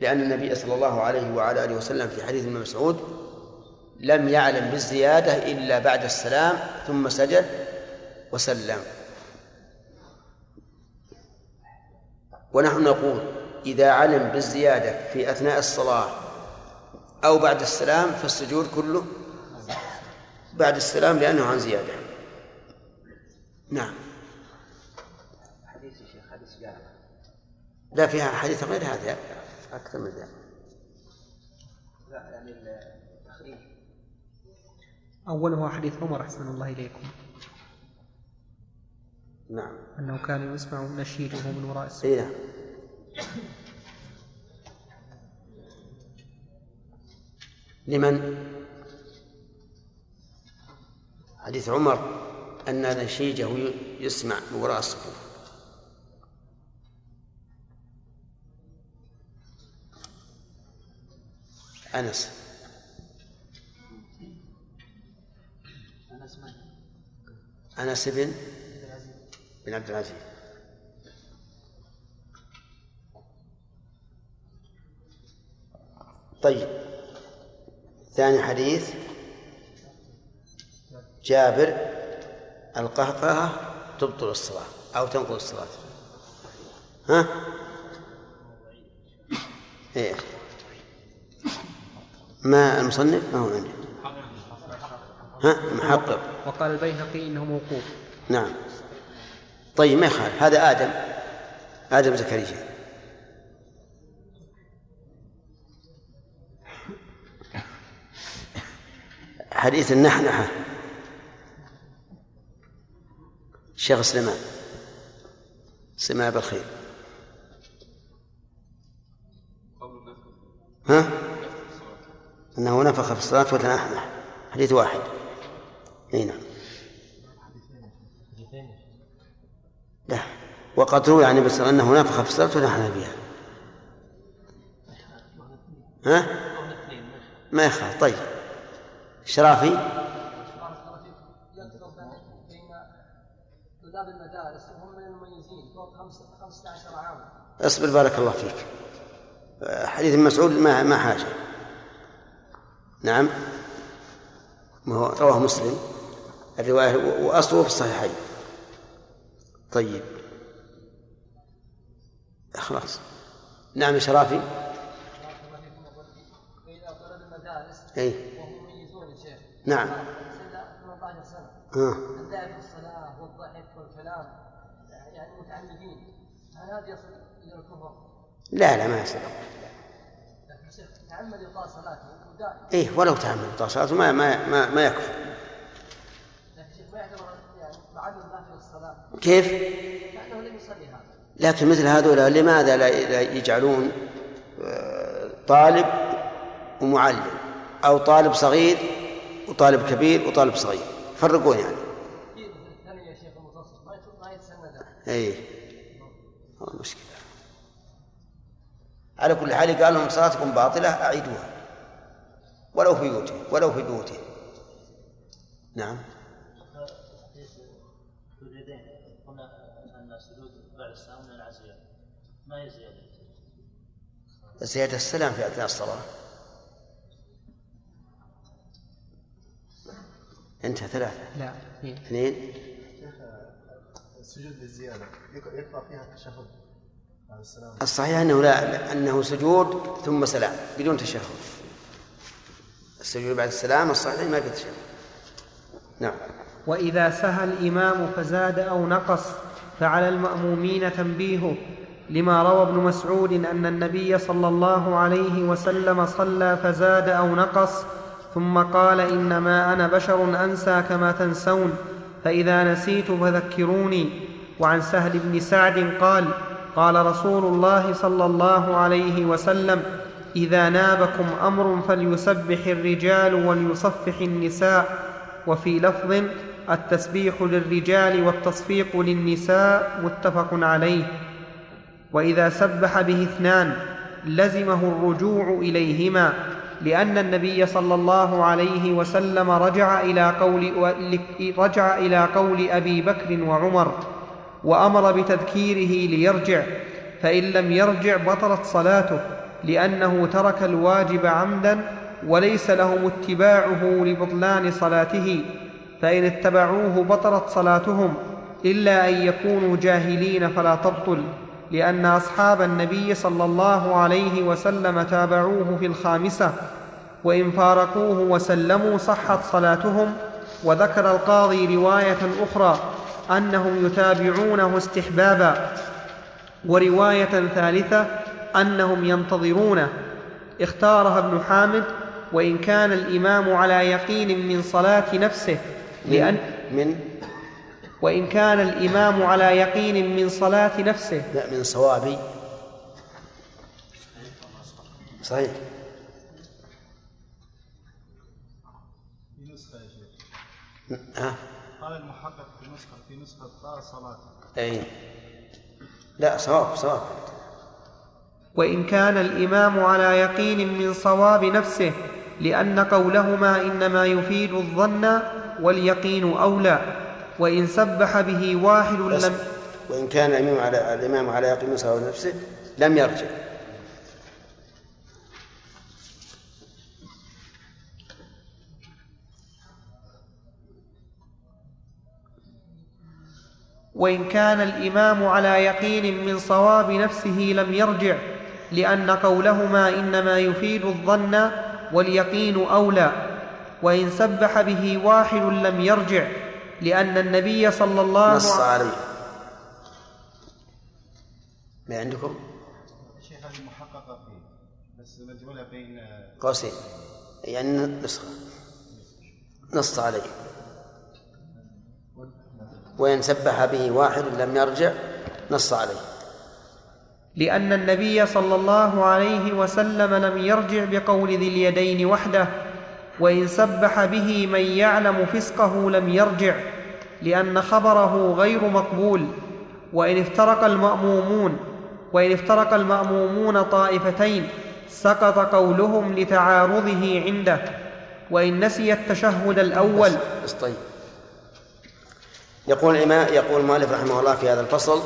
لأن النبي صلى الله عليه وعلى آله وسلم في حديث ابن مسعود لم يعلم بالزيادة إلا بعد السلام ثم سجد وسلم. ونحن نقول إذا علم بالزيادة في أثناء الصلاة أو بعد السلام فالسجود كله بعد السلام لأنه عن زيادة. نعم حديث يا شيخ حديث جابر لا فيها حديث غير هذا. أكثر من ذلك. لا يعني التخريج. أوله حديث عمر أحسن الله إليكم. نعم. أنه كان يسمع نشيده من وراء السور اي نعم. لمن؟ حديث عمر أن نشيجه يسمع من وراء الصفوف أنس. أنس بن بن عبد العزيز. طيب. ثاني حديث. جابر القهقهة تبطل الصلاة أو تنقض الصلاة. ها؟ إيه. ما المصنف؟ ما هو عندي. ها؟ محقق. وقال البيهقي إنه موقوف. نعم. طيب ما يخالف. هذا آدم. آدم زكريا. حديث النحنحة. الشيخ سليمان. سليمان بالخير ها؟ أنه نفخ في الصلاة وتنحنح. حديث واحد. أي نعم. لا. وقد روي عن وسلم أنه نفخ في الصلاة وتنحنح بها. ها؟ ما يخاف طيب. شرافي؟ المدارس المميزين فوق 15 عاما اصبر بارك الله فيك. حديث مسعود ما ما حاجة. نعم. رواه مسلم. الرواية وأصله في الصحيحين. طيب. خلاص. نعم شرافي. اي نعم. 18 سنه. اللعب في الصلاه والضحك والكلام يعني متعمدين هل هذا يصل إلى الكفر؟ لا لا ما يصير لكن تعمد يقال صلاته. إيه ولو تعمد إبطال صلاته ما ما ما, ما يكفر لكن شيخ ما يعتبر يعني كيف؟ لكن مثل هذول لماذا لا يجعلون آه، طالب ومعلم أو طالب صغير وطالب كبير وطالب صغير؟ فرقون يعني. اي هو المشكلة على كل حال قال لهم صلاتكم باطلة أعيدوها. ولو في بيوتهم ولو في بيوتهم نعم. قلنا ان بعد السلام من العزية ما هي زيادة زيادة السلام في أثناء الصلاة. انتهى ثلاثة. لا اثنين. اثنين. السجود للزيادة. يقرأ فيها التشهد الصحيح أنه لا أنه سجود ثم سلام بدون تشهد. السجود بعد السلام الصحيح ما في تشهد نعم. وإذا سهى الإمام فزاد أو نقص فعلى المأمومين تنبيهه لما روى ابن مسعود أن النبي صلى الله عليه وسلم صلى فزاد أو نقص ثم قال إنما أنا بشر أنسى كما تنسون فإذا نسيت فذكروني. وعن سهل بن سعد قال قال رسول الله صلى الله عليه وسلم إذا نابكم أمر فليسبح الرجال وليصفح النساء. وفي لفظ التسبيح للرجال والتصفيق للنساء متفق عليه. وإذا سبح به اثنان لزمه الرجوع إليهما لأن النبي صلى الله عليه وسلم رجع إلى قول رجع إلى قول أبي بكر وعمر وأمر بتذكيره ليرجع فإن لم يرجع بطلت صلاته. لأنه ترك الواجب عمدا وليس لهم اتباعه لبطلان صلاته فإن اتبعوه بطلت صلاتهم إلا أن يكونوا جاهلين فلا تبطل لأن أصحاب النبي صلى الله عليه وسلم تابعوه في الخامسة وإن فارقوه وسلموا صحت صلاتهم وذكر القاضي رواية أخرى أنهم يتابعونه استحبابا ورواية ثالثة أنهم ينتظرونه. اختارها ابن حامد وإن كان الإمام على يقين من صلاة نفسه. لأن من؟ وإن كان الإمام على يقين من صلاة نفسه. لا من صوابي. صحيح. في نسخة يا شيخ ها؟ قال المحقق في نسخة في نسخة صلاة. أي. لا صواب صواب. وإن كان الإمام على يقين من صواب نفسه لأن قولهما إنما يفيد الظن واليقين أولى وإن سبح به واحد لم وإن كان الإمام على الإمام على يقين من صواب نفسه لم يرجع وان كان الإمام على يقين من صواب نفسه لم يرجع. لأن قولهما إنما يفيد الظن واليقين أولى وإن سبح به واحد لم يرجع لأن النبي صلى الله نص عليه ما عندكم؟ الشيخ هذه محققة فيه بس مجهولة بين قوسين. يعني نسخة نص عليه وإن سبح به واحد لم يرجع نص عليه لأن النبي صلى الله عليه وسلم لم يرجع بقول ذي اليدين وحده وإن سبح به من يعلم فسقه لم يرجع لأن خبره غير مقبول وإن افترق المأمومون وإن افترق المأمومون طائفتين سقط قولهم لتعارضه عنده وإن نسي التشهد الأول. بس طيب. يقول الإمام يقول المؤلف رحمه الله في هذا الفصل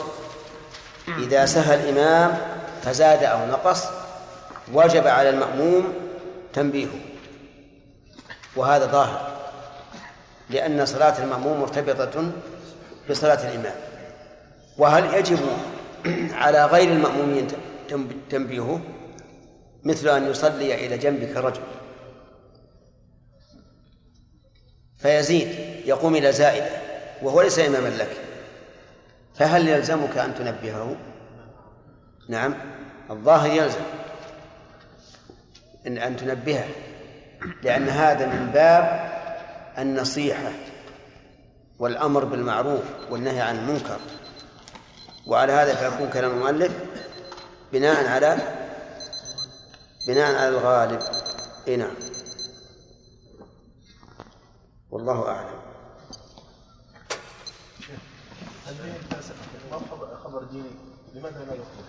إذا سهى الإمام فزاد أو نقص وجب على المأموم تنبيهه. وهذا ظاهر لأن صلاة المأموم مرتبطة بصلاة الإمام. وهل يجب على غير المأمومين تنبيهه؟ مثل أن يصلي إلى جنبك رجل. فيزيد يقوم إلى زائدة وهو ليس إماما لك. فهل يلزمك أن تنبهه؟ نعم الظاهر يلزم. إن أن تنبهه لأن هذا من باب النصيحة والأمر بالمعروف والنهي عن المنكر. وعلى هذا فيكون كلام المؤلف بناء على بناء على الغالب. إي نعم. والله أعلم خبر ديني لماذا لا يقبل؟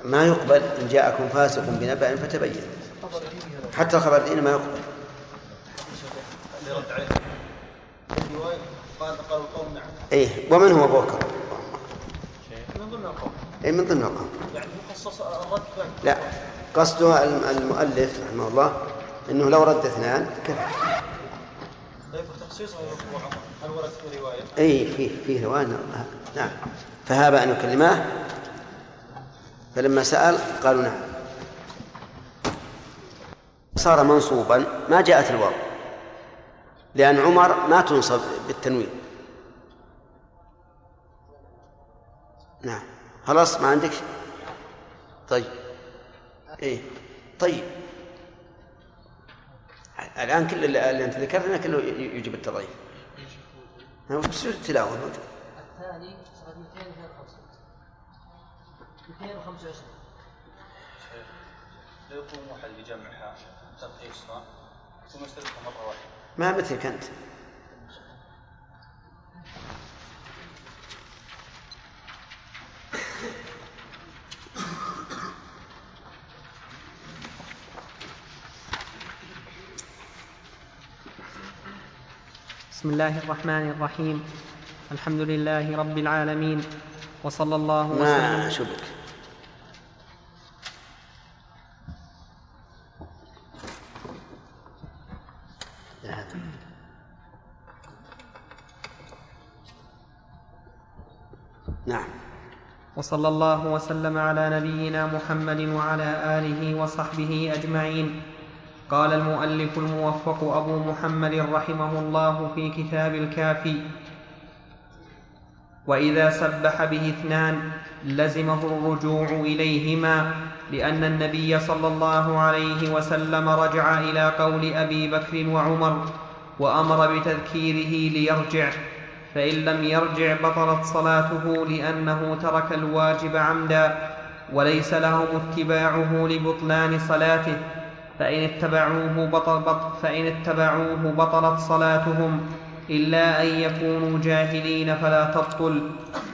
ما يقبل إن جاءكم فاسق بنبأ فتبين. حتى الخبر الديني ما يقبل. قال إيه ومن هو بوكر؟ من ضمن القوم اي من ضمن القوم. يعني الرد لا قصده المؤلف رحمه الله إنه لو رد اثنان كفى. إي فيه فيه رواية نعم. فهاب أن يكلماه فلما سأل قالوا نعم. صار منصوبا ما جاءت الواو لأن عمر ما تنصب بالتنوين. نعم. خلاص ما عندك طيب. إيه طيب. الآن كل اللي أنت ذكرتنا كله يجب التضعيف. بس التلاوة؟ الثاني صفحة 252 225 لا يكون محل لجمعها ترخيصها ثم يستدركها مرة واحدة. ما مثلك أنت بسم الله الرحمن الرحيم. الحمد لله رب العالمين. وصلى الله ما وسلم. شبك؟ لا هذا. نعم. وصلى الله وسلم على نبينا محمد وعلى آله وصحبه أجمعين. قال المؤلف الموفق أبو محمد رحمه الله في كتاب الكافي وإذا سبح به اثنان لزمه الرجوع إليهما لأن النبي صلى الله عليه وسلم رجع إلى قول أبي بكر وعمر وأمر بتذكيره ليرجع فإن لم يرجع بطلت صلاته لأنه ترك الواجب عمدا وليس لهم اتباعه لبطلان صلاته. فإن اتبعوه بطل بط فإن اتبعوه بطلت صلاتهم إلا أن يكونوا جاهلين فلا تبطل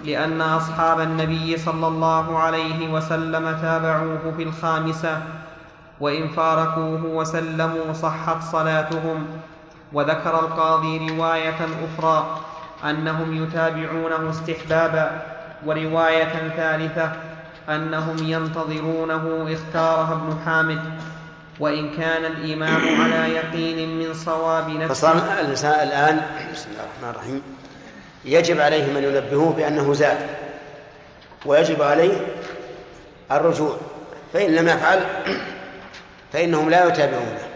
لأن أصحاب النبي صلى الله عليه وسلم تابعوه في الخامسة وإن فارقوه وسلموا صحت صلاتهم. وذكر القاضي رواية أخرى أنهم يتابعونه استحبابا ورواية ثالثة أنهم ينتظرونه اختارها ابن حامد. وإن كان الإمام على يقين من صواب نفسه. فصار الإنسان الآن بسم الله الرحمن الرحيم يجب عليه من ينبهوه بأنه زاد ويجب عليه الرجوع فإن لم يفعل فإنهم لا يتابعونه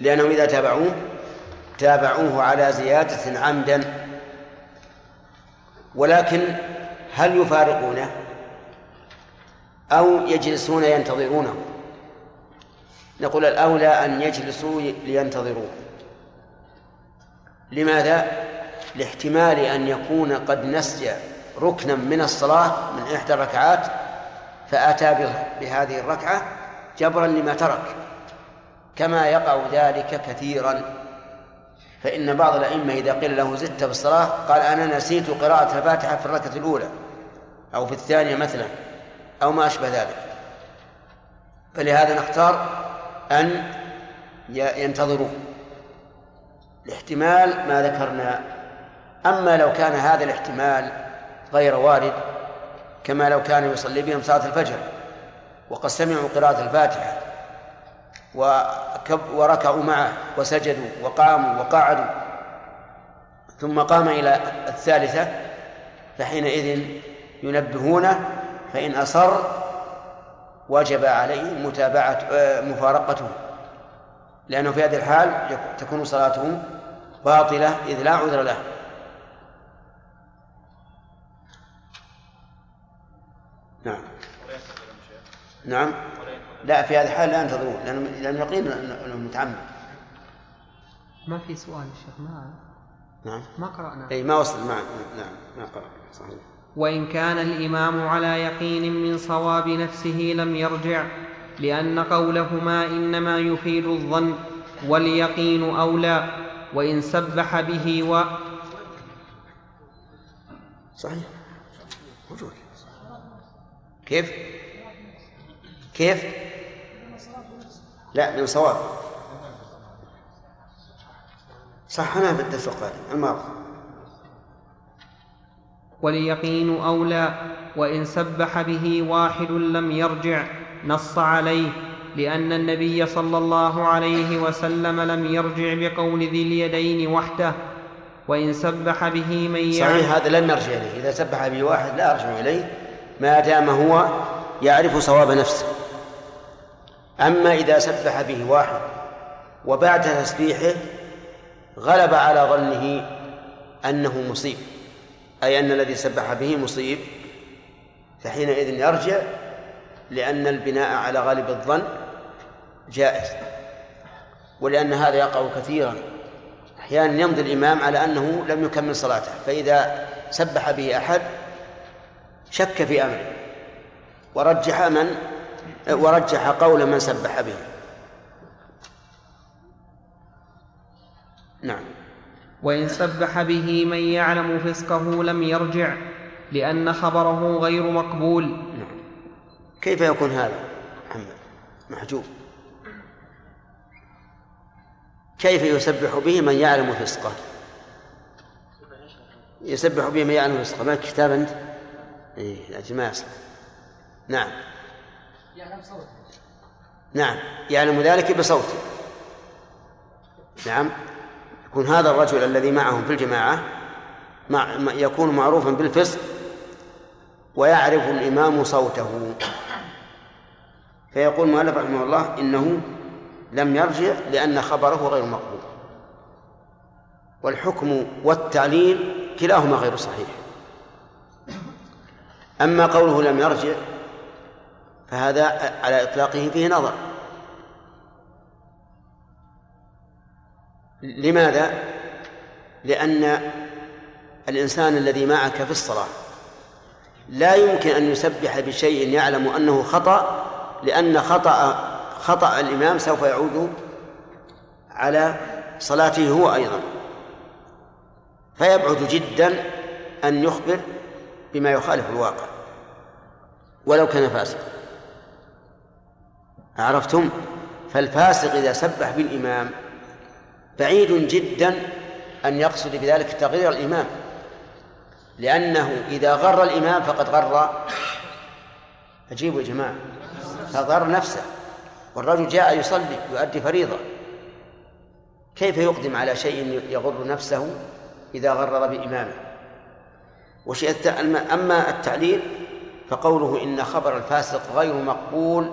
لأنهم إذا تابعوه تابعوه على زيادة عمدا ولكن هل يفارقونه؟ أو يجلسون ينتظرونه؟ نقول الأولى أن يجلسوا لينتظروه لماذا؟ لاحتمال أن يكون قد نسي ركنا من الصلاة من إحدى الركعات فأتى بهذه الركعة جبرا لما ترك. كما يقع ذلك كثيرا. فإن بعض الأئمة إذا قيل له زدت في الصلاة قال أنا نسيت قراءة الفاتحة في الركعة الأولى أو في الثانية مثلا أو ما أشبه ذلك. فلهذا نختار أن ينتظروه لاحتمال ما ذكرنا. أما لو كان هذا الاحتمال غير وارد كما لو كان يصلي بهم صلاة الفجر وقد سمعوا قراءة الفاتحة وركعوا معه وسجدوا وقاموا وقعدوا ثم قام إلى الثالثة فحينئذ ينبهونه فإن أصر وجب عليه متابعة آه، مفارقته. لأنه في هذه الحال تكون صلاته باطلة إذ لا عذر له. نعم. نعم. لا في هذه الحال لا ينتظرون لأنه يقين أنه متعمد. ما في سؤال الشيخ ما نعم. ما قرأنا. أي ما وصل ما نعم ما قرأ. صحيح. وإن كان الإمام على يقين من صواب نفسه لم يرجع لأن قولهما إنما يفيد الظن واليقين أولى وإن سبح به و صحيح موجود كيف؟ كيف؟ لا من صواب صحنا في الدرس القادم الماضي واليقين أولى وإن سبح به واحد لم يرجع نص عليه لأن النبي صلى الله عليه وسلم لم يرجع بقول ذي اليدين وحده وإن سبح به من صحيح هذا لم يرجع إليه. إذا سبح به واحد لا يرجع إليه ما دام هو يعرف صواب نفسه. أما إذا سبح به واحد وبعد تسبيحه غلب على ظنه أنه مصيب. أي أن الذي سبح به مصيب فحينئذ يرجع لأن البناء على غالب الظن جائز. ولأن هذا يقع كثيرا. أحيانا يمضي الإمام على أنه لم يكمل صلاته فإذا سبح به أحد شك في أمره ورجح من؟ ورجح قول من سبح به. نعم. وإن سبح به من يعلم فسقه لم يرجع لأن خبره غير مقبول. نعم. كيف يكون هذا محمد؟ محجوب. كيف يسبح به من يعلم فسقه؟ يسبح به من يعلم فسقه. ما كتاب أنت؟ إيه لأجل ما نعم. يعلم صوته نعم. يعلم ذلك بصوته. نعم. يكون هذا الرجل الذي معهم في الجماعة مع يكون معروفا بالفسق ويعرف الإمام صوته. فيقول المؤلف رحمه الله إنه لم يرجع لأن خبره غير مقبول. والحكم والتعليل كلاهما غير صحيح. أما قوله لم يرجع فهذا على إطلاقه فيه نظر. لماذا؟ لأن الإنسان الذي معك في الصلاة لا يمكن أن يسبح بشيء يعلم أنه خطأ لأن خطأ خطأ الإمام سوف يعود على صلاته هو أيضا. فيبعد جدا أن يخبر بما يخالف الواقع. ولو كان فاسقا. عرفتم؟ فالفاسق إذا سبح بالإمام بعيد جدا أن يقصد بذلك تغيير الإمام لأنه إذا غر الإمام فقد غر أجيبوا يا جماعة فغر نفسه والرجل جاء يصلي يؤدي فريضة كيف يقدم على شيء يغر نفسه إذا غرر بإمامه؟ وشيء أما التعليل فقوله إن خبر الفاسق غير مقبول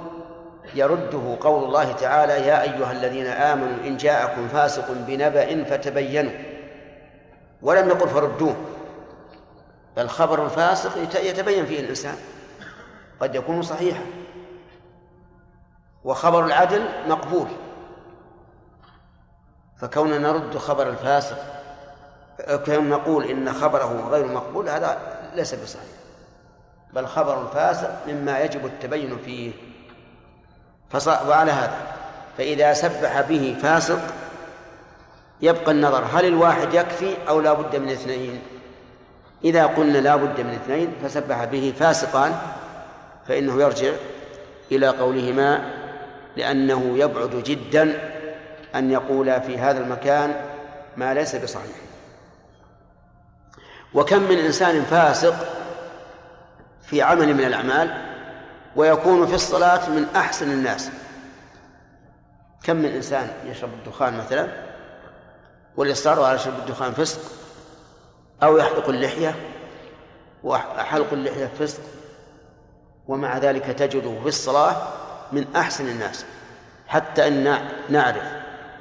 يرده قول الله تعالى يا أيها الذين آمنوا إن جاءكم فاسق بنبأ فتبينوا. ولم يقل فردوه. بل خبر الفاسق يتبين فيه الإنسان. قد يكون صحيحا. وخبر العدل مقبول. فكوننا نرد خبر الفاسق كون نقول إن خبره غير مقبول هذا ليس بصحيح. بل خبر الفاسق مما يجب التبين فيه. وعلى هذا. فإذا سبح به فاسق يبقى النظر هل الواحد يكفي أو لا بد من اثنين. إذا قلنا لا بد من اثنين فسبح به فاسقان فإنه يرجع إلى قولهما لأنه يبعد جدا أن يقول في هذا المكان ما ليس بصحيح. وكم من إنسان فاسق في عمل من الأعمال ويكون في الصلاة من أحسن الناس. كم من إنسان يشرب الدخان مثلا؟ والإصرار على شرب الدخان فسق؟ أو يحلق اللحية؟ وحلق اللحية فسق؟ ومع ذلك تجده في الصلاة من أحسن الناس. حتى أن نعرف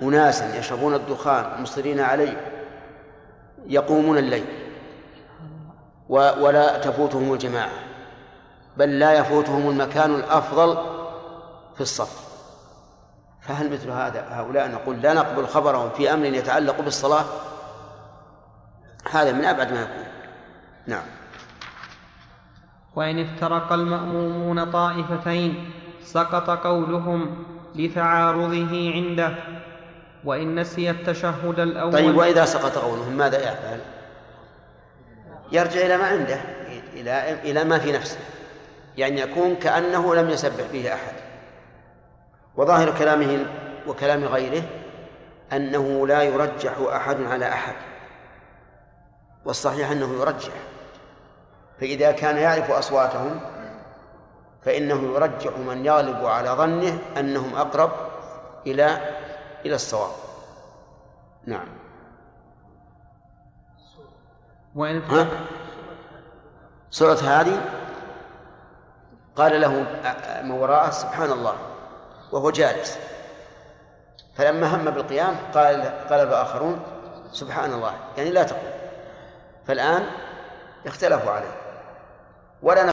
أناسا يشربون الدخان مصرين عليه يقومون الليل. ولا تفوتهم الجماعة. بل لا يفوتهم المكان الأفضل في الصف. فهل مثل هذا هؤلاء نقول لا نقبل خبرهم في أمر يتعلق بالصلاة؟ هذا من أبعد ما يكون. نعم. وإن افترق المأمومون طائفتين سقط قولهم لتعارضه عنده. وإن نسي التشهد الأول طيب وإذا سقط قولهم ماذا يفعل؟ يرجع إلى ما عنده إلى إلى ما في نفسه. يعني يكون كأنه لم يسبح به أحد. وظاهر كلامه وكلام غيره أنه لا يرجح أحد على أحد والصحيح أنه يرجح. فإذا كان يعرف أصواتهم فإنه يرجح من يغلب على ظنه أنهم أقرب إلى إلى الصواب. نعم. وإن ها؟ سورة هذه قال له من وراءه سبحان الله وهو جالس. فلما هم بالقيام قال قال الآخرون سبحان الله يعني لا تقول. فالآن اختلفوا عليه. ولا